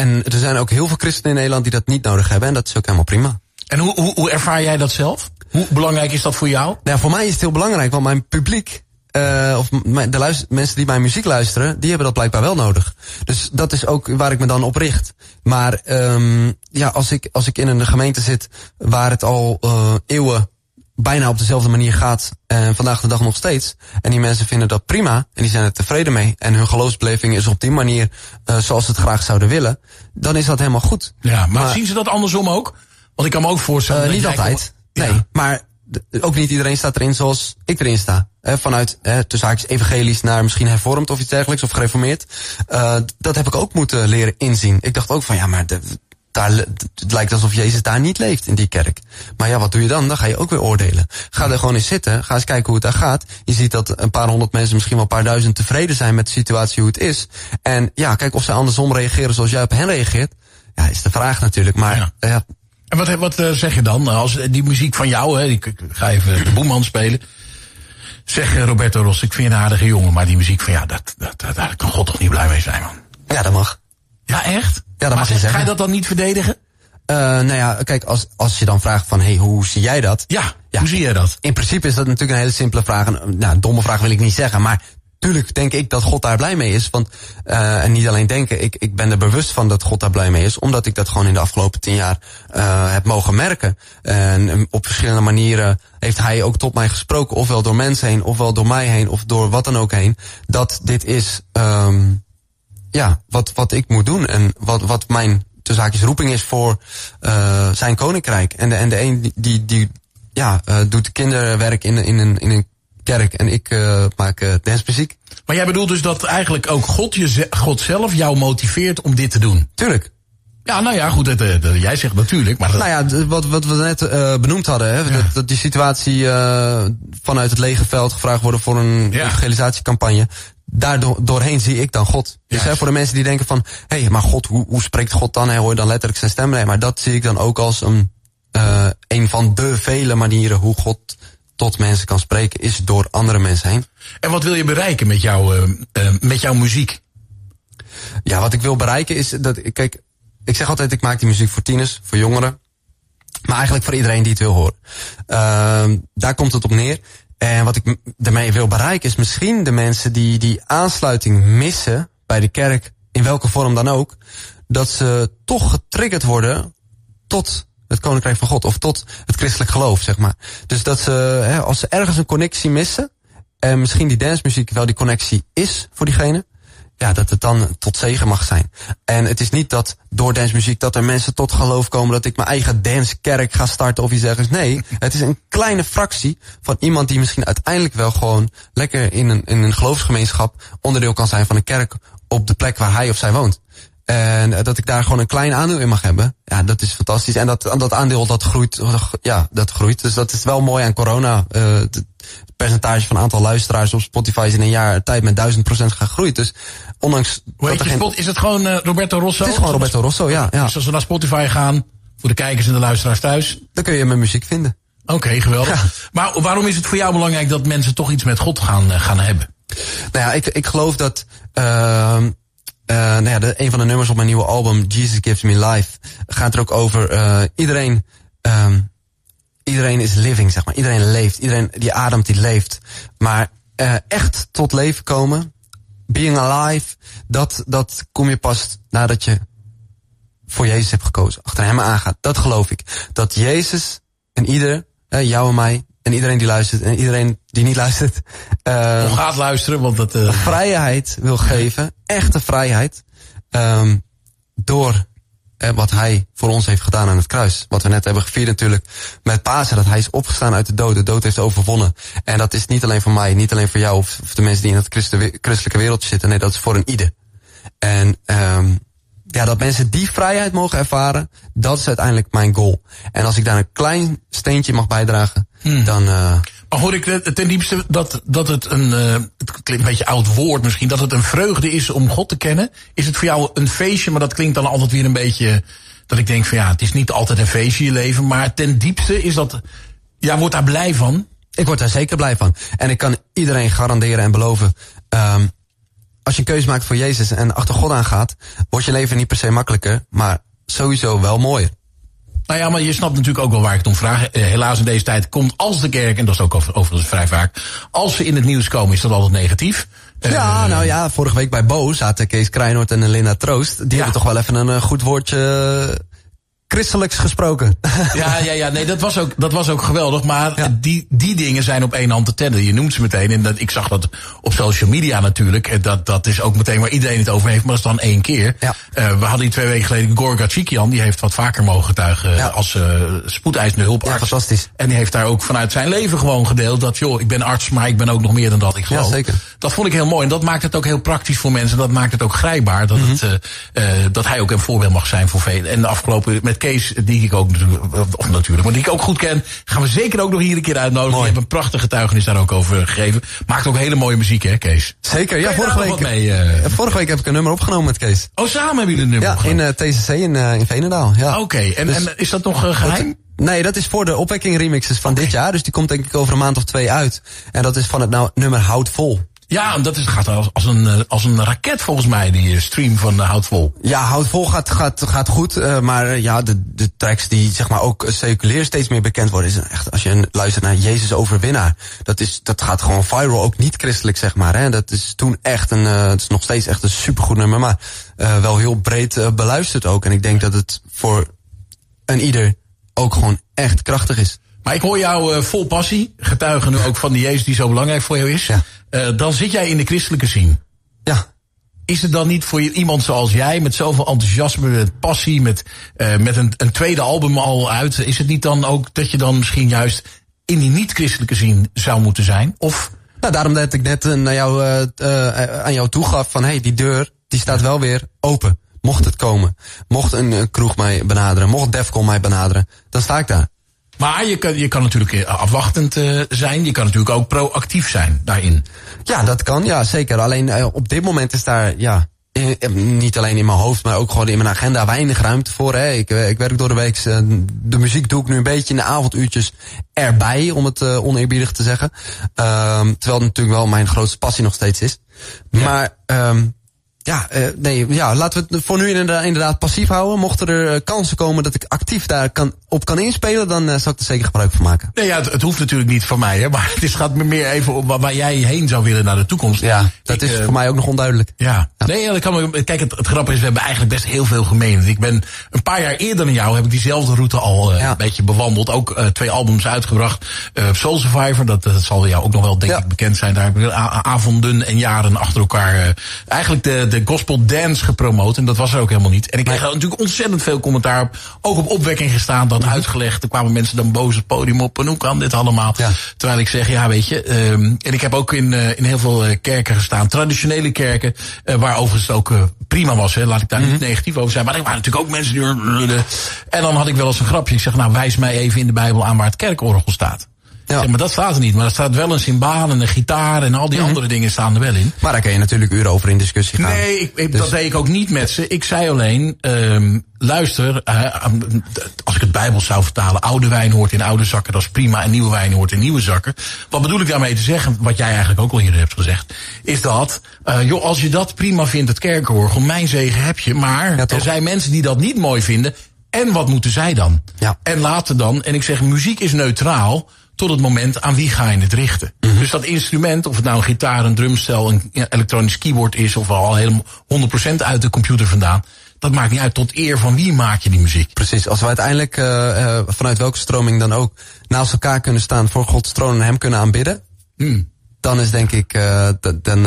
En er zijn ook heel veel christenen in Nederland die dat niet nodig hebben. En dat is ook helemaal prima. En hoe, hoe, hoe ervaar jij dat zelf? Hoe belangrijk is dat voor jou? Nou, voor mij is het heel belangrijk, want mijn publiek, eh of de luister, mensen die mijn muziek luisteren, die hebben dat blijkbaar wel nodig. Dus dat is ook waar ik me dan op richt. Maar um, ja, als ik, als ik in een gemeente zit waar het al uh, eeuwen bijna op dezelfde manier gaat en vandaag de dag nog steeds. En die mensen vinden dat prima en die zijn er tevreden mee. En hun geloofsbeleving is op die manier uh, zoals ze het graag zouden willen. Dan is dat helemaal goed. Ja, maar, zien ze dat andersom ook? Want ik kan me ook voorstellen... Uh, dat niet altijd. komt- Nee, Ja. maar ook niet iedereen staat erin zoals ik erin sta. Eh, vanuit eh, tussen haakjes evangelisch naar misschien hervormd of iets dergelijks of gereformeerd. Uh, dat heb ik ook moeten leren inzien. Ik dacht ook van ja, maar de, daar, het lijkt alsof Jezus daar niet leeft in die kerk. Maar ja, wat doe je dan? Dan ga je ook weer oordelen. Ga er gewoon eens zitten. Ga eens kijken hoe het daar gaat. Je ziet dat een paar honderd mensen, misschien wel een paar duizend tevreden zijn met de situatie hoe het is. En ja, kijk of ze andersom reageren zoals jij op hen reageert. Ja, is de vraag natuurlijk. Maar Ja. ja, ja En wat, wat eh, zeg je dan? Als eh, die muziek van jou, hè, ik, ga even de boeman spelen. Zeg eh, Roberto Ros, ik vind je een aardige jongen, maar die muziek van ja, dat, dat, dat- daar kan God toch niet blij mee zijn, man. ja, dat mag. Ja, echt? Ja, dat maar mag je zeg- Ga zeggen. je dat dan niet verdedigen? Uh, nou ja, kijk, als, als je dan vraagt van, hey, hoe zie jij dat? Ja, Ja. hoe zie jij dat? In principe is dat natuurlijk een hele simpele vraag. En, nou, een domme vraag wil ik niet zeggen, maar tuurlijk denk ik dat God daar blij mee is. Want, uh, en niet alleen denken, ik, ik ben er bewust van dat God daar blij mee is. Omdat ik dat gewoon in de afgelopen tien jaar uh, heb mogen merken. En op verschillende manieren heeft hij ook tot mij gesproken. Ofwel door mensen heen, ofwel door mij heen, of door wat dan ook heen. Dat dit is, um, ja, wat, wat ik moet doen. En wat, wat mijn tussen haakjes roeping is voor uh, zijn koninkrijk. En de, en de een die, die, die ja, uh, doet kinderwerk in, in, een, in een kerk en ik uh, maak uh. Maar jij bedoelt dus dat eigenlijk ook God, je, God zelf jou motiveert om dit te doen? Tuurlijk. Ja, nou ja, goed, dat, eh, dat- jij zegt natuurlijk, maar Nou ja, wat, wat we net uh, benoemd hadden, hè, dat, dat die situatie uh, vanuit het lege veld gevraagd worden voor een Ja. evangelisatiecampagne. Daardoor doorheen zie ik dan God. Dus Juist. hè, voor de mensen die denken van, hé, hey, maar God, hoe, hoe spreekt God dan? Hè, hoor je dan letterlijk zijn stem? Nee, maar dat zie ik dan ook als een, uh, een van de vele manieren hoe God tot mensen kan spreken, is door andere mensen heen. En wat wil je bereiken met, jou, eh, eh, met jouw muziek? Ja, wat ik wil bereiken is dat, kijk, ik zeg altijd, ik maak die muziek voor tieners, voor jongeren. Maar eigenlijk voor iedereen die het wil horen. Uh, daar komt het op neer. En wat ik daarmee wil bereiken is misschien de mensen die die aansluiting missen bij de kerk, in welke vorm dan ook, dat ze toch getriggerd worden tot het koninkrijk van God of tot het christelijk geloof, zeg maar. Dus dat ze, hè, als ze ergens een connectie missen, en misschien die dancemuziek wel die connectie is voor diegene, ja, dat het dan tot zegen mag zijn. En het is niet dat door dancemuziek dat er mensen tot geloof komen dat ik mijn eigen dancekerk ga starten of iets dergelijks. Nee, het is een kleine fractie van iemand die misschien uiteindelijk wel gewoon lekker in een, in een geloofsgemeenschap onderdeel kan zijn van een kerk op de plek waar hij of zij woont. En eh, dat ik daar gewoon een klein aandeel in mag hebben. Ja, dat is fantastisch. En dat, dat aandeel dat groeit. Ja, dat groeit. Dus dat is wel mooi aan corona. Uh, het percentage van aantal luisteraars op Spotify is in een jaar tijd met duizend procent gegroeid. Dus ondanks Hoe dat er geen... spot? Is het gewoon eh, Roberto Rosso? Het is gewoon Roberto Rosso, ja. ja. Dus als we naar Spotify gaan, voor de kijkers en de luisteraars thuis. Dan kun je mijn muziek vinden. Oké, geweldig. Maar waarom is het voor jou belangrijk dat mensen toch iets met God gaan, eh, gaan hebben? Nou ja, ik, ik geloof dat... Uh, uh, nou ja, de, een van de nummers op mijn nieuwe album, Jesus Gives Me Life, gaat er ook over iedereen... Um, iedereen is living, zeg maar. Iedereen leeft. Iedereen die ademt, die leeft. Maar uh, echt tot leven komen, being alive, dat, dat kom je pas nadat je voor Jezus hebt gekozen. Achter hem aangaat. Dat geloof ik. Dat Jezus en ieder, uh, jou en mij, en iedereen die luistert en iedereen die niet luistert. Uh, of gaat luisteren, want dat. Uh... Vrijheid wil geven, echte vrijheid. Um, door wat hij voor ons heeft gedaan aan het kruis. Wat we net hebben gevierd natuurlijk met Pasen. Dat hij is opgestaan uit de dood. De dood heeft overwonnen. En dat is niet alleen voor mij, niet alleen voor jou of, de mensen die in het christelijke wereldje zitten. Nee, dat is voor een ieder. En um, ja, dat mensen die vrijheid mogen ervaren, dat is uiteindelijk mijn goal. En als ik daar een klein steentje mag bijdragen, Hmm. dan... Uh, hoor ik ten diepste dat, dat het een, uh, het klinkt een beetje oud woord misschien, dat het een vreugde is om God te kennen? Is het voor jou een feestje, maar dat klinkt dan altijd weer een beetje, dat ik denk van ja, het is niet altijd een feestje je leven, maar ten diepste is dat, ja, wordt daar blij van? Ik word daar zeker blij van. En ik kan iedereen garanderen en beloven, um, als je een keuze maakt voor Jezus en achter God aangaat, wordt je leven niet per se makkelijker, maar sowieso wel mooier. Nou ja, maar je snapt natuurlijk ook wel waar ik het om vraag. Uh, helaas in deze tijd komt als de kerk, en dat is ook overigens vrij vaak, als ze in het nieuws komen, is dat altijd negatief. Ja, uh, nou ja, vorige week bij Bo zaten Kees Krijnoord en Linda Troost. Die ja. hebben toch wel even een uh, goed woordje christelijks gesproken. Ja, ja, ja, nee, dat was ook, dat was ook geweldig. Maar ja. die, die dingen zijn op één hand te tellen. Je noemt ze meteen. En dat, ik zag dat op social media natuurlijk. En dat, dat is ook meteen waar iedereen het over heeft. Maar dat is dan één keer. Ja. Uh, we hadden die twee weken geleden Gorga Chikian. Die heeft wat vaker mogen getuigen ja. als uh, spoedeisende hulparts. Ja, fantastisch. En die heeft daar ook vanuit zijn leven gewoon gedeeld. Dat joh, ik ben arts, maar ik ben ook nog meer dan dat. Ik geloof. Ja, zeker. Dat vond ik heel mooi. En dat maakt het ook heel praktisch voor mensen. Dat maakt het ook grijpbaar. Dat, mm -hmm. het, uh, dat hij ook een voorbeeld mag zijn voor velen. En de afgelopen met Kees, die ik ook natuurlijk, of natuurlijk, maar die ik ook goed ken, gaan we zeker ook nog hier een keer uitnodigen. Je hebt een prachtige getuigenis daar ook over gegeven. Maakt ook hele mooie muziek, hè, Kees? Zeker, ja. Vorige week, mee, uh... vorige week heb ik een nummer opgenomen met Kees. Oh, samen hebben jullie een nummer Ja, opgenomen? in uh, TCC in, uh, in Veenendaal. Ja. Oké, okay. en, dus, en, is dat nog geheim? Dat, nee, dat is voor de opwekking remixes van okay. dit jaar. Dus die komt denk ik over een maand of twee uit. En dat is van het nou, nummer Hout Vol. Ja, dat is, gaat als, een, als een raket volgens mij, die stream van uh, Houtvol. Ja, Houtvol gaat, gaat, gaat goed, maar ja, de, de tracks die zeg maar ook seculier steeds meer bekend worden, is echt, als je luistert naar Jezus Overwinnaar, dat, is, dat gaat gewoon viral, ook niet christelijk zeg maar. Hè. Dat is toen echt een, het is nog steeds echt een supergoed nummer, maar wel heel breed beluisterd ook. En ik denk dat het voor een ieder ook gewoon echt krachtig is. Maar ik hoor jou uh, vol passie, getuigen nu ook van die Jezus die zo belangrijk voor jou is. Ja. Uh, dan zit jij in de christelijke scene. Ja. Is het dan niet voor iemand zoals jij, met zoveel enthousiasme, met passie, met, uh, met een, een tweede album al uit, is het niet dan ook dat je dan misschien juist in die niet-christelijke scene zou moeten zijn? Of... Nou, daarom dat ik net naar jou, aan jou toegaf van, hé, hey, die deur, die staat wel weer open. Mocht het komen, mocht een, een kroeg mij benaderen, mocht Defcon mij benaderen, dan sta ik daar. Maar je kan, je kan natuurlijk afwachtend uh, zijn. Je kan natuurlijk ook proactief zijn daarin. Ja, dat kan. Ja, zeker. Alleen uh, op dit moment is daar, ja, in, niet alleen in mijn hoofd, maar ook gewoon in mijn agenda weinig ruimte voor. Hè. Ik, ik werk door de week. Uh, de muziek doe ik nu een beetje in de avonduurtjes erbij, om het oneerbiedig te zeggen. terwijl het natuurlijk wel mijn grootste passie nog steeds is. Ja. Maar... Um, ja, uh, nee, ja, laten we het voor nu inderdaad, inderdaad passief houden. Mochten er uh, kansen komen dat ik actief daar kan, op kan inspelen, dan uh, zal ik er zeker gebruik van maken. Nee, ja, het, het hoeft natuurlijk niet voor mij, hè, maar het is, gaat me meer even om waar, waar jij heen zou willen naar de toekomst. Ja, dat ik, is voor mij ook nog onduidelijk. Ja, ja. nee, dat kan me, kijk, het, het grappige is, we hebben eigenlijk best heel veel gemeen. Ik ben een paar jaar eerder dan jou, heb ik diezelfde route al ja. een beetje bewandeld. Ook twee albums uitgebracht. Soul Survivor, dat, dat zal jou ook nog wel denk ja. ik bekend zijn. Daar heb ik avonden en jaren achter elkaar eigenlijk de de gospel dance gepromoot. En dat was er ook helemaal niet. En ik kreeg nee. natuurlijk ontzettend veel commentaar op. Ook op opwekking gestaan, dat uitgelegd. Er kwamen mensen dan boos het podium op. En hoe kan dit allemaal? Ja. Terwijl ik zeg, ja weet je. Um, en ik heb ook in, uh, in heel veel uh, kerken gestaan. Traditionele kerken. Uh, waar overigens het ook uh, prima was. Hè. Laat ik daar mm -hmm. niet negatief over zijn. Maar er waren natuurlijk ook mensen die... En dan had ik wel eens een grapje. Ik zeg, nou wijs mij even in de Bijbel aan waar het kerkorgel staat. Ja. Zeg, maar dat staat er niet. Maar er staat wel een cymbaal en een gitaar en al die Mhm. andere dingen staan er wel in. Maar daar kan je natuurlijk uren over in discussie gaan. Nee, ik, ik, dus... dat deed ik ook niet met ze. Ik zei alleen, um, luister, uh, als ik het Bijbel zou vertalen, oude wijn hoort in oude zakken, dat is prima, en nieuwe wijn hoort in nieuwe zakken. Wat bedoel ik daarmee te zeggen, wat jij eigenlijk ook al eerder hebt gezegd, is dat, uh, joh, als je dat prima vindt, het kerkenorgel, mijn zegen heb je, maar ja, er zijn mensen die dat niet mooi vinden, en wat moeten zij dan? Ja. En later dan, en ik zeg, muziek is neutraal, tot het moment aan wie ga je het richten. Mhm. Dus dat instrument, of het nou een gitaar, een drumstel, een elektronisch keyboard is, of al helemaal 100% uit de computer vandaan, dat maakt niet uit. Tot eer van wie maak je die muziek. Precies. Als we uiteindelijk, uh, uh, vanuit welke stroming dan ook, naast elkaar kunnen staan, voor Gods troon en hem kunnen aanbidden, mm. dan is denk ik, uh, dan...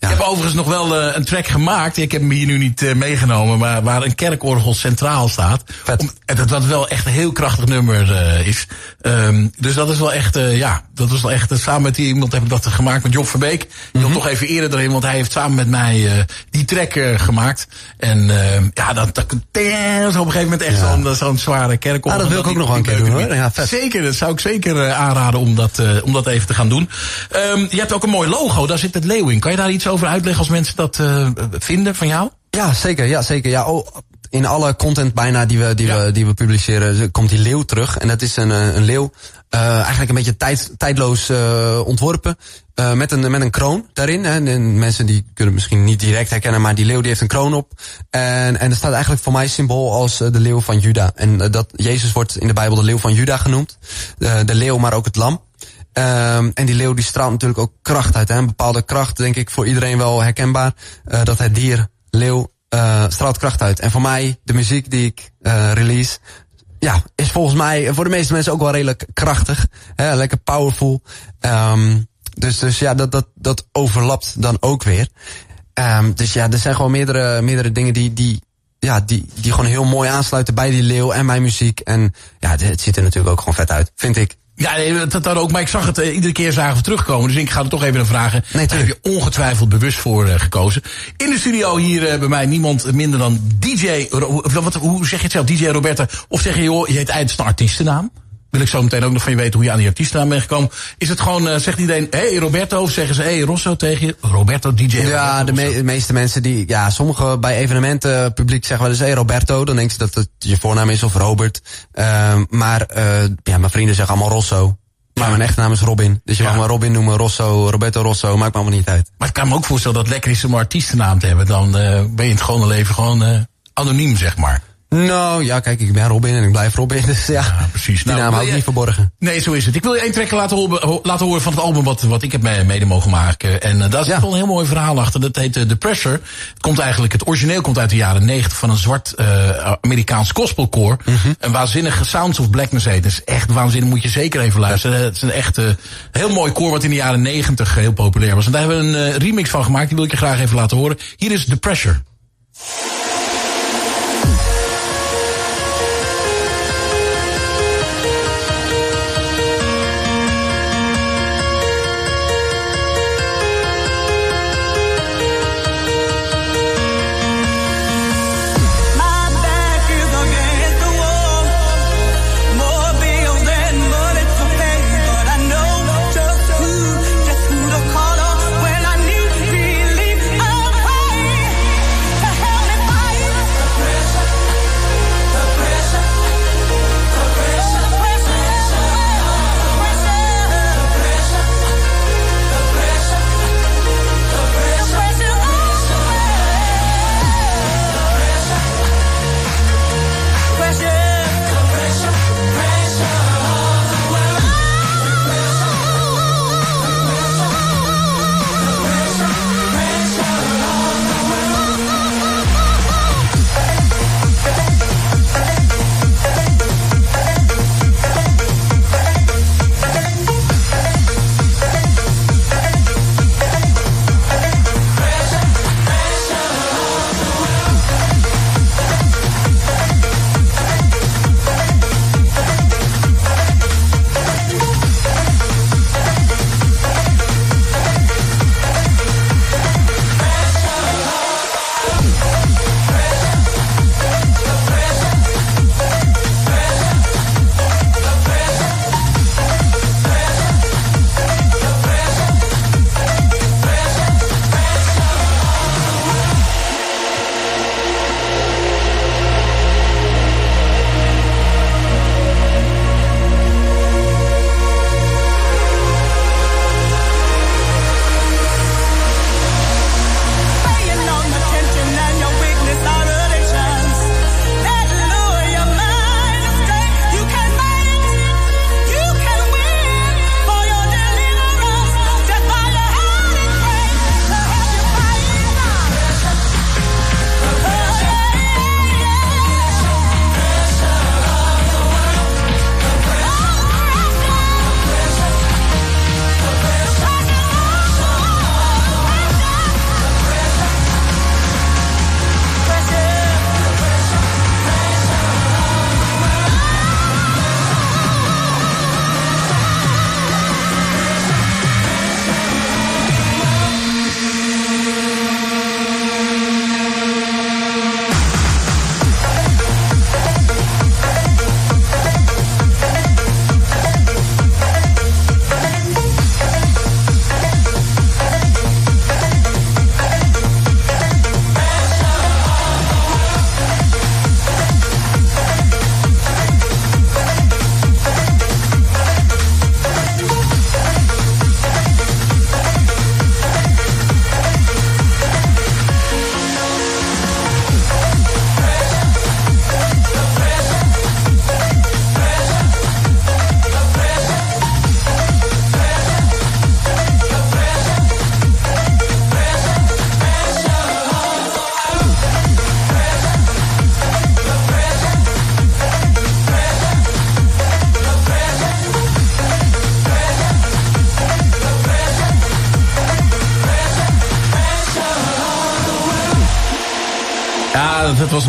Ik heb overigens nog wel uh, een track gemaakt. Ik heb hem hier nu niet uh, meegenomen, maar waar een kerkorgel centraal staat. Om, en dat wat wel echt een heel krachtig nummer uh, is. Um, dus dat is wel echt, ja, dat was wel echt, samen met die, iemand heb ik dat gemaakt met Job Verbeek. Mm -hmm. nog even eerder erin, want hij heeft samen met mij die track gemaakt. En ja, dat, dat, dat is op een gegeven moment echt ja. zo'n zware kerkorgel. Ah, dat wil ik ook nog wel een keer doen hoor. Ja, vet. Zeker, dat zou ik zeker aanraden om dat, om dat even te gaan doen. Um, je hebt ook een mooi logo, daar zit het leeuw in. Kan je daar iets over uitleggen als mensen dat uh, vinden van jou? Ja, zeker. Ja, zeker. Ja, oh, in alle content bijna die we, die ja. we, die we publiceren, komt die leeuw terug. En dat is een, een leeuw, uh, eigenlijk een beetje tijd, tijdloos uh, ontworpen. Uh, met, een, met een kroon daarin. Hè. En mensen die kunnen misschien niet direct herkennen, maar die leeuw die heeft een kroon op. En, en dat staat eigenlijk voor mij symbool als de leeuw van Juda. En dat Jezus wordt in de Bijbel de leeuw van Juda genoemd. De leeuw, maar ook het lam. Um, en die leeuw die straalt natuurlijk ook kracht uit. Hè? Een bepaalde kracht, denk ik, voor iedereen wel herkenbaar. Uh, dat het dier, leeuw, uh, straalt kracht uit. En voor mij, de muziek die ik uh, release, ja, is volgens mij voor de meeste mensen ook wel redelijk krachtig. Hè? Lekker powerful. Um, dus, dus ja, dat, dat, dat overlapt dan ook weer. Um, dus ja, er zijn gewoon meerdere, meerdere dingen die, die, ja, die, die gewoon heel mooi aansluiten bij die leeuw en mijn muziek. En ja, het ziet er natuurlijk ook gewoon vet uit, vind ik. Ja, dat, dat ook. Maar ik zag het uh, iedere keer zagen we terugkomen. Dus ik ga er toch even naar vragen. Nee, Daar heb je ongetwijfeld bewust voor uh, gekozen. In de studio hier uh, bij mij niemand minder dan DJ... Wat, hoe zeg je het zelf? DJ Roberta? Of zeg je, joh, je heet eigenlijk een artiestennaam? Wil ik zo meteen ook nog van je weten hoe je aan die artiestennaam bent gekomen. Is het gewoon, uh, zegt iedereen, hé hey, Roberto, of zeggen ze, hé hey, Rosso tegen je? Roberto, DJ Ja, de, me meeste mensen die, ja, sommige bij evenementen publiek zeggen wel eens, hé hey, Roberto. Dan denken ze dat het je voornaam is, of Robert. Uh, maar, uh, ja, mijn vrienden zeggen allemaal Rosso. Maar mijn echte naam is Robin. Dus je ja. mag me Robin noemen, Rosso, Roberto Rosso, maakt me allemaal niet uit. Maar ik kan me ook voorstellen dat het lekker is om een artiestennaam te hebben. Dan ben je in het gewone leven gewoon anoniem, zeg maar. Nou, ja, kijk, ik ben Robin en ik blijf Robin. Dus ja, ja precies. Die nou, naam hou ik niet verborgen. Nee, zo is het. Ik wil je één track laten horen, laten horen van het album wat, wat ik heb mede mogen maken. En uh, daar zit ja. wel een heel mooi verhaal achter. Dat heet uh, The Pressure. Het komt eigenlijk, het origineel komt uit de jaren 90 van een zwart uh, Amerikaans gospelkoor. Mm -hmm. Een waanzinnige Sounds of Blackness heet. Het is echt waanzinnig, moet je zeker even luisteren. Het is een echt heel mooi koor wat in de jaren 90 heel populair was. En daar hebben we een remix van gemaakt. Die wil ik je graag even laten horen. Hier is The Pressure.